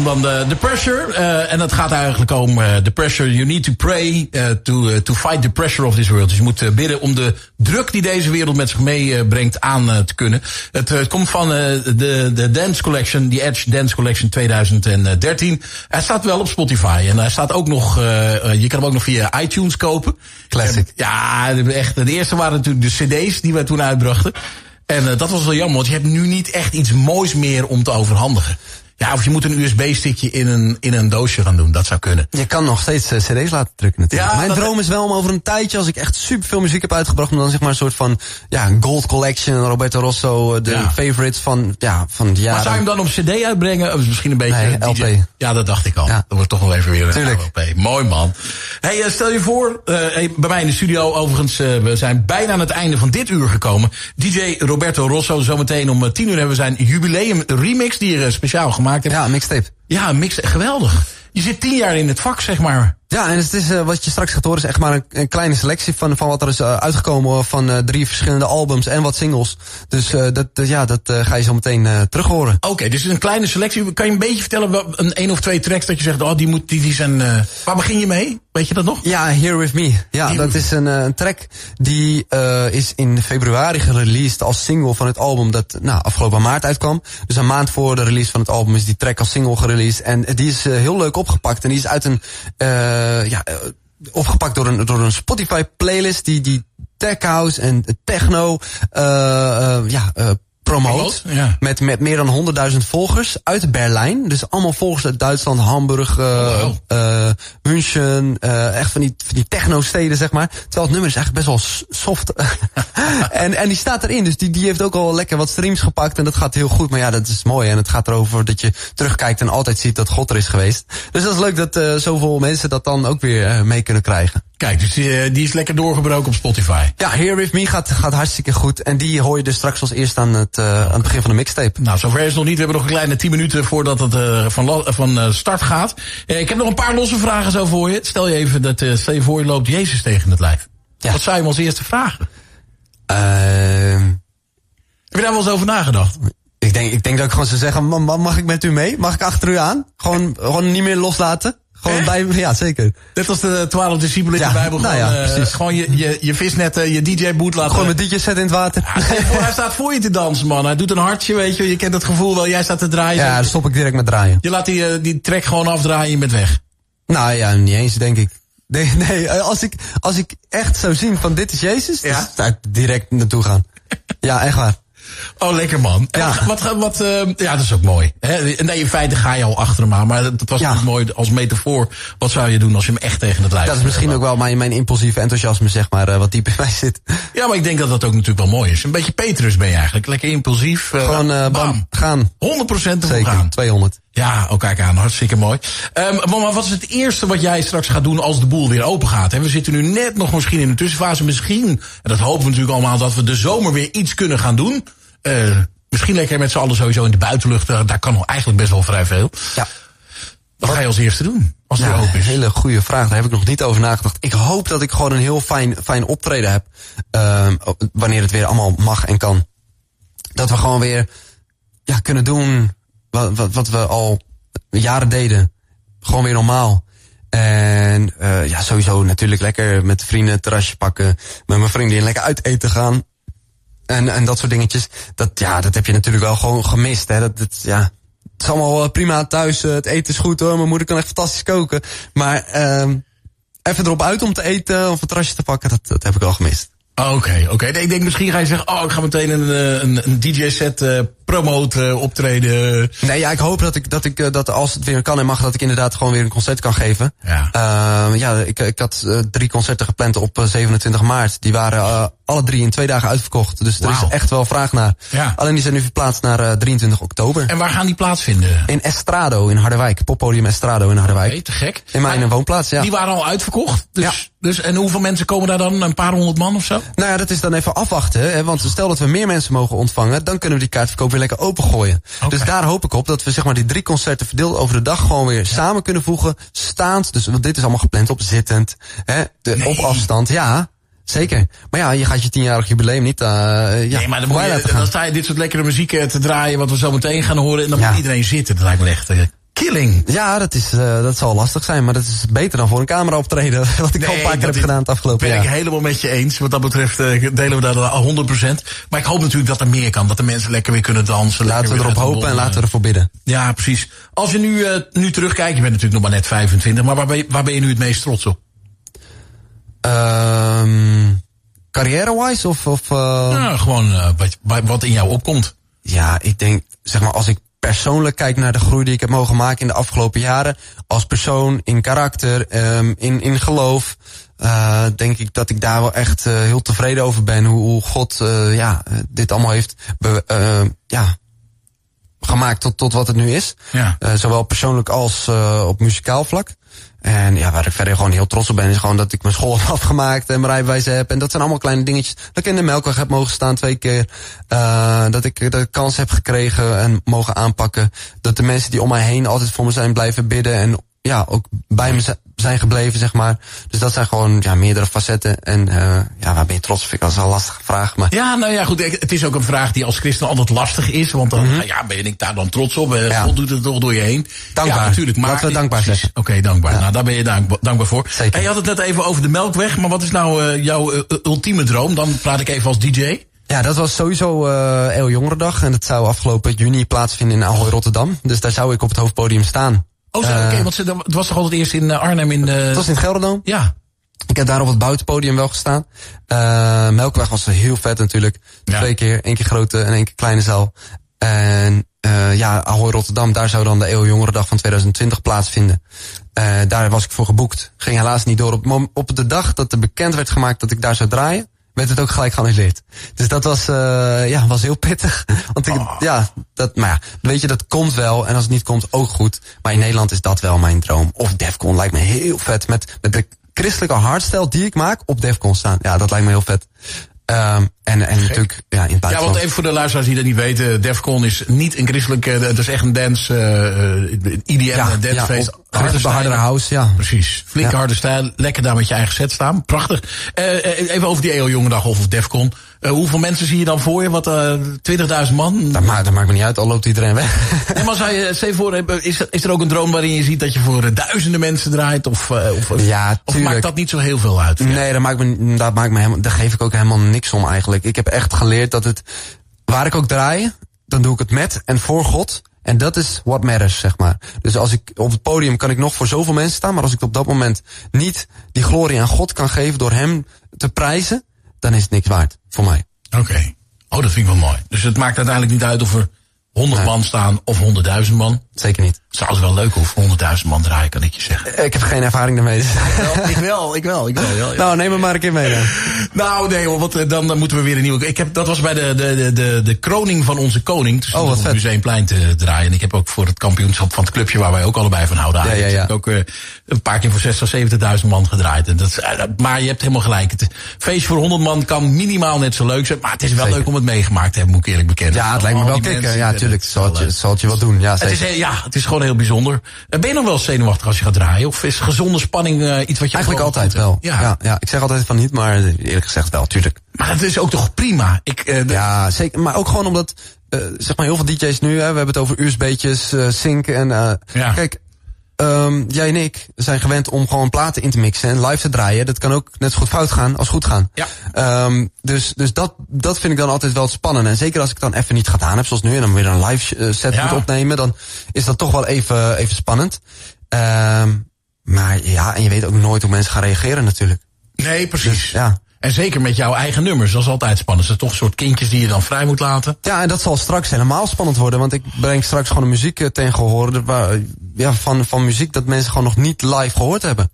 Dan de, The Pressure. Uh, en dat gaat eigenlijk om uh, The Pressure. You need to pray uh, to, to fight the pressure of this world. Dus je moet bidden om de druk die deze wereld met zich meebrengt aan te kunnen. Het, komt van de, de Dance Collection, die Edge Dance Collection 2013. Hij staat wel op Spotify. En hij staat ook nog, je kan hem ook nog via iTunes kopen. Classic. ja, echt. De eerste waren natuurlijk de cd's die we toen uitbrachten. En uh, dat was wel jammer, want je hebt nu niet echt iets moois meer om te overhandigen. Ja, of je moet een USB-stickje in een, in een doosje gaan doen. Dat zou kunnen. Je kan nog steeds uh, cd's laten drukken natuurlijk. Ja, Mijn droom is wel om over een tijdje, als ik echt super veel muziek heb uitgebracht... om dan zeg maar een soort van ja, gold collection, Roberto Rosso, uh, de ja. favorites van, ja, van het jaar. Maar zou je hem dan op cd uitbrengen? Of misschien een beetje... Nee, LP. Ja, dat dacht ik al. Ja. Dat wordt toch wel even weer een LP. Mooi man. Hey, uh, stel je voor, hey, bij mij in de studio overigens... we zijn bijna aan het einde van dit uur gekomen. DJ Roberto Rosso, zometeen om tien uur hebben we zijn jubileum remix... die er speciaal gemaakt ja, mixtape. Ja, mixtape. Geweldig. Je zit tien jaar in het vak, zeg maar. Ja, en het is, uh, wat je straks gaat horen is echt maar een, een kleine selectie van, van wat er is uh, uitgekomen van uh, drie verschillende albums en wat singles. Dus dat, ja, dat ga je zo meteen terug horen. Oké, okay, dus een kleine selectie. Kan je een beetje vertellen, een één of twee tracks dat je zegt, oh, die, moet, die, die zijn... waar begin je mee? Weet je dat nog? Ja, Here With Me. Ja, Here dat is een, een track die is in februari gereleased als single van het album dat nou, afgelopen maart uitkwam. Dus een maand voor de release van het album is die track als single gereleased. En die is heel leuk opgepakt en die is uit een ja, opgepakt door een, door een Spotify playlist die, die tech house en techno, uh, ja, promoot. Ja. Met, met meer dan 100.000 volgers uit Berlijn. Dus allemaal volgers uit Duitsland, Hamburg, uh, uh, München. Uh, echt van die, van die techno-steden, zeg maar. Terwijl het nummer is eigenlijk best wel soft. en, en die staat erin. Dus die, die heeft ook al lekker wat streams gepakt. En dat gaat heel goed. Maar ja, dat is mooi. En het gaat erover dat je terugkijkt en altijd ziet dat God er is geweest. Dus dat is leuk dat zoveel mensen dat dan ook weer mee kunnen krijgen. Kijk, dus die, die, is lekker doorgebroken op Spotify. Ja, Here With Me gaat, gaat hartstikke goed. En die hoor je dus straks als eerst aan het, uh, aan het begin van de mixtape. Nou, zover is het nog niet. We hebben nog een kleine 10 minuten voordat het uh, van, van start gaat. ik heb nog een paar losse vragen zo voor je. Stel je even dat, stel je voor je loopt Jezus tegen het lijf. Ja. Wat zou je hem als eerste vragen? Ehm heb je daar wel eens over nagedacht? Ik denk, ik denk dat ik gewoon zou zeggen, mag ik met u mee? Mag ik achter u aan? Gewoon, gewoon niet meer loslaten? Gewoon bij, ja, zeker. Net als de twaalf discipelen in de Bijbel. Nou ja, uh, precies. Gewoon je, je, je visnetten, je DJ-boot laten... Gewoon een DJ-set in het water. Ja, hij staat voor je te dansen, man. Hij doet een hartje, weet je. Je kent het gevoel wel. Jij staat te draaien. Ja, dan stop ik direct met draaien. Je laat die, uh, die track gewoon afdraaien en je bent weg. Nou ja, niet eens, denk ik. Nee, nee eh, als, ik, als ik echt zou zien van dit is Jezus, ja? dan zou ik direct naartoe gaan. ja, echt waar. Oh, lekker man. Ja. Wat, wat, uh, ja, dat is ook mooi. Hè? Nee, in feite ga je al achter hem aan. Maar dat was ja. mooi als metafoor. Wat zou je doen als je hem echt tegen het lijf Dat is misschien ook wel mijn, mijn impulsieve enthousiasme, zeg maar, uh, wat diep in mij zit. Ja, maar ik denk dat dat ook natuurlijk wel mooi is. Een beetje Petrus ben je eigenlijk. Lekker impulsief. Uh, Gewoon, bam, gaan. 100% Zeker, gaan. 200. Ja, ook oh, kijk aan. Hartstikke mooi. Um, maar wat is het eerste wat jij straks gaat doen als de boel weer open gaat? We zitten nu net nog misschien in de tussenfase. Misschien, en dat hopen we natuurlijk allemaal, dat we de zomer weer iets kunnen gaan doen. Uh, misschien lekker met z'n allen sowieso in de buitenlucht. Daar kan eigenlijk best wel vrij veel. Ja. Wat ga je als eerste doen? Als het open is? Een hele goede vraag. Daar heb ik nog niet over nagedacht. Ik hoop dat ik gewoon een heel fijn, fijn optreden heb. Uh, wanneer het weer allemaal mag en kan. Dat we gewoon weer ja, kunnen doen wat, wat, wat we al jaren deden. Gewoon weer normaal. En uh, ja, sowieso natuurlijk lekker met vrienden het terrasje pakken. Met mijn vriendin lekker uit eten gaan. En, en dat soort dingetjes. Dat, ja, dat heb je natuurlijk wel gewoon gemist. Hè. Dat, dat, ja, het is allemaal eh, prima thuis. Eh, het eten is goed hoor. Mijn moeder kan echt fantastisch koken. Maar uh, even erop uit om te eten of een terrasje te pakken, dat, dat heb ik wel gemist. Oké, oké. Okay. Ik denk misschien ga je zeggen, oh, ik ga meteen een, een, een DJ-set uh, promoten, optreden. Nee, ja, ik hoop dat ik, dat ik, dat als het weer kan en mag, dat ik inderdaad gewoon weer een concert kan geven. Ja. Uh, ja, ik, ik had drie concerten gepland op 27 maart. Die waren alle drie in twee dagen uitverkocht. Dus er is echt wel vraag naar. Ja. Alleen die zijn nu verplaatst naar 23 oktober. En waar gaan die plaatsvinden? In Estrado in Harderwijk. Poppodium Estrado in Harderwijk. Okay, te gek. In mijn woonplaats, ja. Die waren al uitverkocht? Dus, ja. Dus, en hoeveel mensen komen daar dan? Een paar honderd man of zo? Nou ja, dat is dan even afwachten. Hè, want stel dat we meer mensen mogen ontvangen, dan kunnen we die kaartverkoop weer lekker opengooien. Okay. Dus daar hoop ik op dat we zeg maar die drie concerten verdeeld over de dag gewoon weer ja. samen kunnen voegen. Staand, dus want dit is allemaal gepland op zittend. Hè, de, nee. Op afstand, ja. Zeker. Maar ja, je gaat je tienjarig jubileum niet uh, ja, Nee, maar dan, moet je, dan sta je dit soort lekkere muziek te draaien... wat we zo meteen gaan horen... en dan ja. moet iedereen zitten. Dat lijkt me echt uh, killing. Ja, dat, is, uh, dat zal lastig zijn, maar dat is beter dan voor een camera optreden. Wat ik nee, al een paar keer heb gedaan het afgelopen jaar. Ben ik helemaal met je eens. Wat dat betreft uh, delen we dat al 100%. Maar ik hoop natuurlijk dat er meer kan. Dat de mensen lekker weer kunnen dansen. Laten we erop hopen en laten we ervoor bidden. Ja, precies. Als je nu, uh, nu terugkijkt, je bent natuurlijk nog maar net 25. Maar waar ben je, waar ben je nu het meest trots op? Um, Carrière-wise of... of ja, gewoon wat, wat in jou opkomt. Ja, ik denk, zeg maar, als ik persoonlijk kijk naar de groei die ik heb mogen maken in de afgelopen jaren. Als persoon, in karakter, um, in, in geloof. Uh, denk ik dat ik daar wel echt uh, heel tevreden over ben. Hoe, hoe God uh, ja, dit allemaal heeft ja, gemaakt tot, tot wat het nu is. Ja. zowel persoonlijk als op muzikaal vlak. En ja, waar ik verder gewoon heel trots op ben, is gewoon dat ik mijn school heb afgemaakt en mijn rijbewijs heb. En dat zijn allemaal kleine dingetjes. Dat ik in de melkweg heb mogen staan twee keer. Uh, dat ik de kans heb gekregen en mogen aanpakken. Dat de mensen die om mij heen altijd voor me zijn blijven bidden. En ja, ook bij me zijn gebleven, zeg maar. Dus dat zijn gewoon ja, meerdere facetten. En uh, ja, waar ben je trots op? Vind ik dat is een lastige vraag. Maar... Ja, nou ja, goed. Het is ook een vraag die als christen altijd lastig is. Want dan, mm -hmm. ja, ben ik daar dan trots op? Ja. God doet het toch door je heen. Dankbaar. Ja, natuurlijk. Maar Laten we dankbaar zijn. Oké, okay, dankbaar. Ja. Nou, daar ben je dank, dankbaar voor. Zeker. En je had het net even over de melkweg. Maar wat is nou uh, jouw ultieme droom? Dan praat ik even als DJ. Ja, dat was sowieso uh, Eeuw Jongerendag. En dat zou afgelopen juni plaatsvinden in Ahoy Rotterdam. Dus daar zou ik op het hoofdpodium staan. Oh, oké, okay, want het was toch altijd eerst in Arnhem in de... Het was in het Gelderdoom. Ja. Ik heb daar op het buitenpodium wel gestaan. Melkweg was heel vet natuurlijk. Ja. Twee keer, één keer grote en één keer kleine zaal. En uh, ja, Ahoy Rotterdam, daar zou dan de Eeuw Jongerendag van 2020 plaatsvinden. Uh, daar was ik voor geboekt. Ging helaas niet door. Op, op de dag dat er bekend werd gemaakt dat ik daar zou draaien, werd het ook gelijk geannuleerd. Dus dat was, uh, ja, was heel pittig. Want ik, Oh. ja, dat, maar ja, weet je, dat komt wel. En als het niet komt, ook goed. Maar in Nederland is dat wel mijn droom. Of Defcon lijkt me heel vet. Met, met de christelijke hardstyle die ik maak, op Defcon staan. Ja, dat lijkt me heel vet. Um, en, en natuurlijk, ja, in het Ja, want even voor de luisteraars die dat niet weten. Defcon is niet een christelijke... Het is echt een dance... Uh, IDM, ja, een dancefeest. ja, hardere house, ja. Precies. Flinke Ja. harde stijl. Lekker daar met je eigen set staan. Prachtig. Uh, even over die EO Jongedag of Defcon. Uh, hoeveel mensen zie je dan voor je? Wat, uh, 20.000 man? Dat, maakt, dat maakt me niet uit, al loopt iedereen weg. En maar zou je, stel voor, is, is er ook een droom waarin je ziet dat je voor duizenden mensen draait? Of, of, Ja, of maakt dat niet zo heel veel uit? Nee, dat maakt me, dat maakt me helemaal, daar geef ik ook helemaal niks om eigenlijk. Ik heb echt geleerd dat het, waar ik ook draai, dan doe ik het met en voor God. En dat is what matters, zeg maar. Dus als ik op het podium kan ik nog voor zoveel mensen staan, maar als ik op dat moment niet die glorie aan God kan geven door hem te prijzen, dan is het niks waard voor mij. Oké. Oh, dat vind ik wel mooi. Dus het maakt uiteindelijk niet uit of er 100 Nee. man staan of 100.000 man. Zeker niet. Het zou wel leuk of 100.000 man draaien, kan ik je zeggen. Ik heb geen ervaring daarmee. dus- ik wel, ik wel, ik wel. Ja, ja. nou, neem me maar een keer mee dan. Nou, nee hoor, want eh, dan, dan moeten we weer een nieuwe... Ik heb, dat was bij de, de, de, de, de kroning van onze koning. Dus Oh, wat op het vet. Museumplein te draaien. En ik heb ook voor het kampioenschap van het clubje waar wij ook allebei van houden. Ja, ja, ja. heb ik ook eh, een paar keer voor 60, 70.000 man gedraaid. En dat, is- eh, maar je hebt helemaal gelijk. Het feest voor 100 man kan minimaal net zo leuk zijn. Maar het is wel Zeker. leuk om het meegemaakt te hebben, moet ik eerlijk bekennen. Ja, het lijkt me wel kicken. Ja, tuurlijk. dat is Zal het, je, zal het je wat doen. Ja, het is, ja, het is gewoon heel bijzonder. Eh, Ben je nog wel zenuwachtig als je gaat draaien? Of is gezonde spanning eh, iets wat je... Eigenlijk altijd wel. Ja. Ja. Ja, ik zeg altijd van niet, maar eerlijk gezegd wel, tuurlijk. Maar het is ook toch prima? Ik, eh, Ja, zeker. Maar ook gewoon omdat, zeg maar, heel veel DJ's nu, hè, we hebben het over USB''tjes, sync en... Ja. Kijk, ehm, jij en ik zijn gewend om gewoon platen in te mixen en live te draaien. Dat kan ook net zo goed fout gaan als goed gaan. Ja. Ehm, dus dus dat, dat vind ik dan altijd wel spannend. En zeker als ik dan even niet gedaan heb, zoals nu, en dan weer een live eh, set Ja. moet opnemen, dan is dat toch wel even, even spannend. Ehm, maar ja, en je weet ook nooit hoe mensen gaan reageren natuurlijk. Nee, precies. Dus, ja. En zeker met jouw eigen nummers, dat is altijd spannend. Het zijn toch een soort kindjes die je dan vrij moet laten. Ja, en dat zal straks helemaal spannend worden. Want ik breng straks gewoon een muziek eh, ten gehoor. Ja, van, van muziek dat mensen gewoon nog niet live gehoord hebben.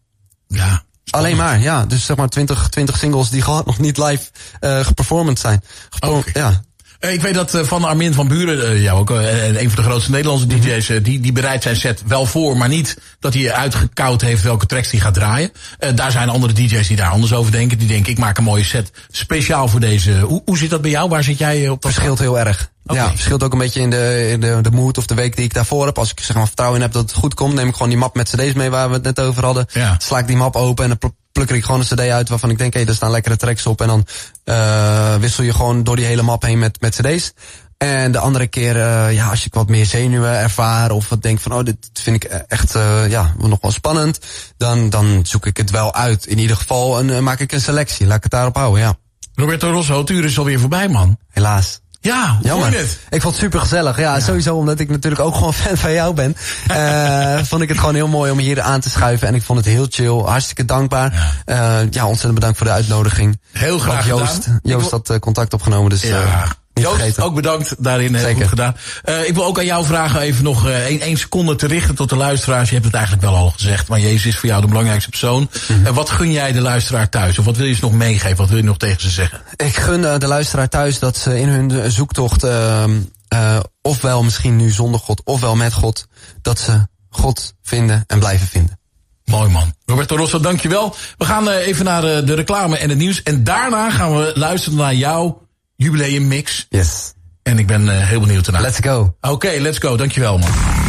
Ja. Alleen maar, ja. Dus zeg maar 20, 20 singles die gewoon nog niet live uh, geperformd zijn. Oké. Ja. Eh, Ik weet dat eh, Van Armin van Buren, eh, jou ook, en een van de grootste Nederlandse DJ's, eh, die, die bereidt zijn set wel voor, maar niet dat hij uitgekoud heeft welke tracks hij gaat draaien. Daar zijn andere DJ's die daar anders over denken. Die denken, ik maak een mooie set speciaal voor deze. Hoe, hoe zit dat bij jou? Waar zit jij op dat Verschilt heel erg. Oké. Ja, verschilt ook een beetje in de, in de, de mood of de week die ik daarvoor heb. Als ik zeg maar vertrouwen in heb dat het goed komt, neem ik gewoon die map met cd's mee waar we het net over hadden. Ja. Sla ik die map open en dan pl- pluk ik gewoon een cd uit waarvan ik denk, hé, hey, er staan lekkere tracks op. En dan uh, wissel je gewoon door die hele map heen met, met cd's. En de andere keer, uh, ja, als ik wat meer zenuwen ervaar of wat denk van, oh, dit vind ik echt, uh, ja, nog wel spannend, dan, dan zoek ik het wel uit. In ieder geval en, uh, maak ik een selectie. Laat ik het daarop houden, ja. Roberto Rosso, het uur is alweer voorbij, man. Helaas. Ja, Jammer. Het? Ik vond het super gezellig. Ja, ja, sowieso omdat ik natuurlijk ook gewoon fan van jou ben. uh, vond ik het gewoon heel mooi om hier aan te schuiven. En ik vond het heel chill. Hartstikke dankbaar. Ja, uh, ja ontzettend bedankt voor de uitnodiging. Heel graag ook Joost, gedaan. Joost had uh, contact opgenomen. Dus, ja. Joost, ook bedankt. Daarin heel Zeker. goed gedaan. Uh, ik wil ook aan jou vragen even nog één uh, seconde te richten tot de luisteraars. Je hebt het eigenlijk wel al gezegd, maar Jezus is voor jou de belangrijkste persoon. Mm Mhm. -hmm. uh, wat gun jij de luisteraar thuis? Of wat wil je ze nog meegeven? Wat wil je nog tegen ze zeggen? Ik gun de luisteraar thuis dat ze in hun zoektocht, uh, ofwel misschien nu zonder God, ofwel met God, dat ze God vinden en blijven vinden. Mooi man. Roberto Rosso, dankjewel. We gaan even naar de, reclame en het nieuws. En daarna gaan we luisteren naar jouw jubileum mix. Yes. En ik ben uh, heel benieuwd ernaar. Let's go. Oké, okay, let's go. Dankjewel man.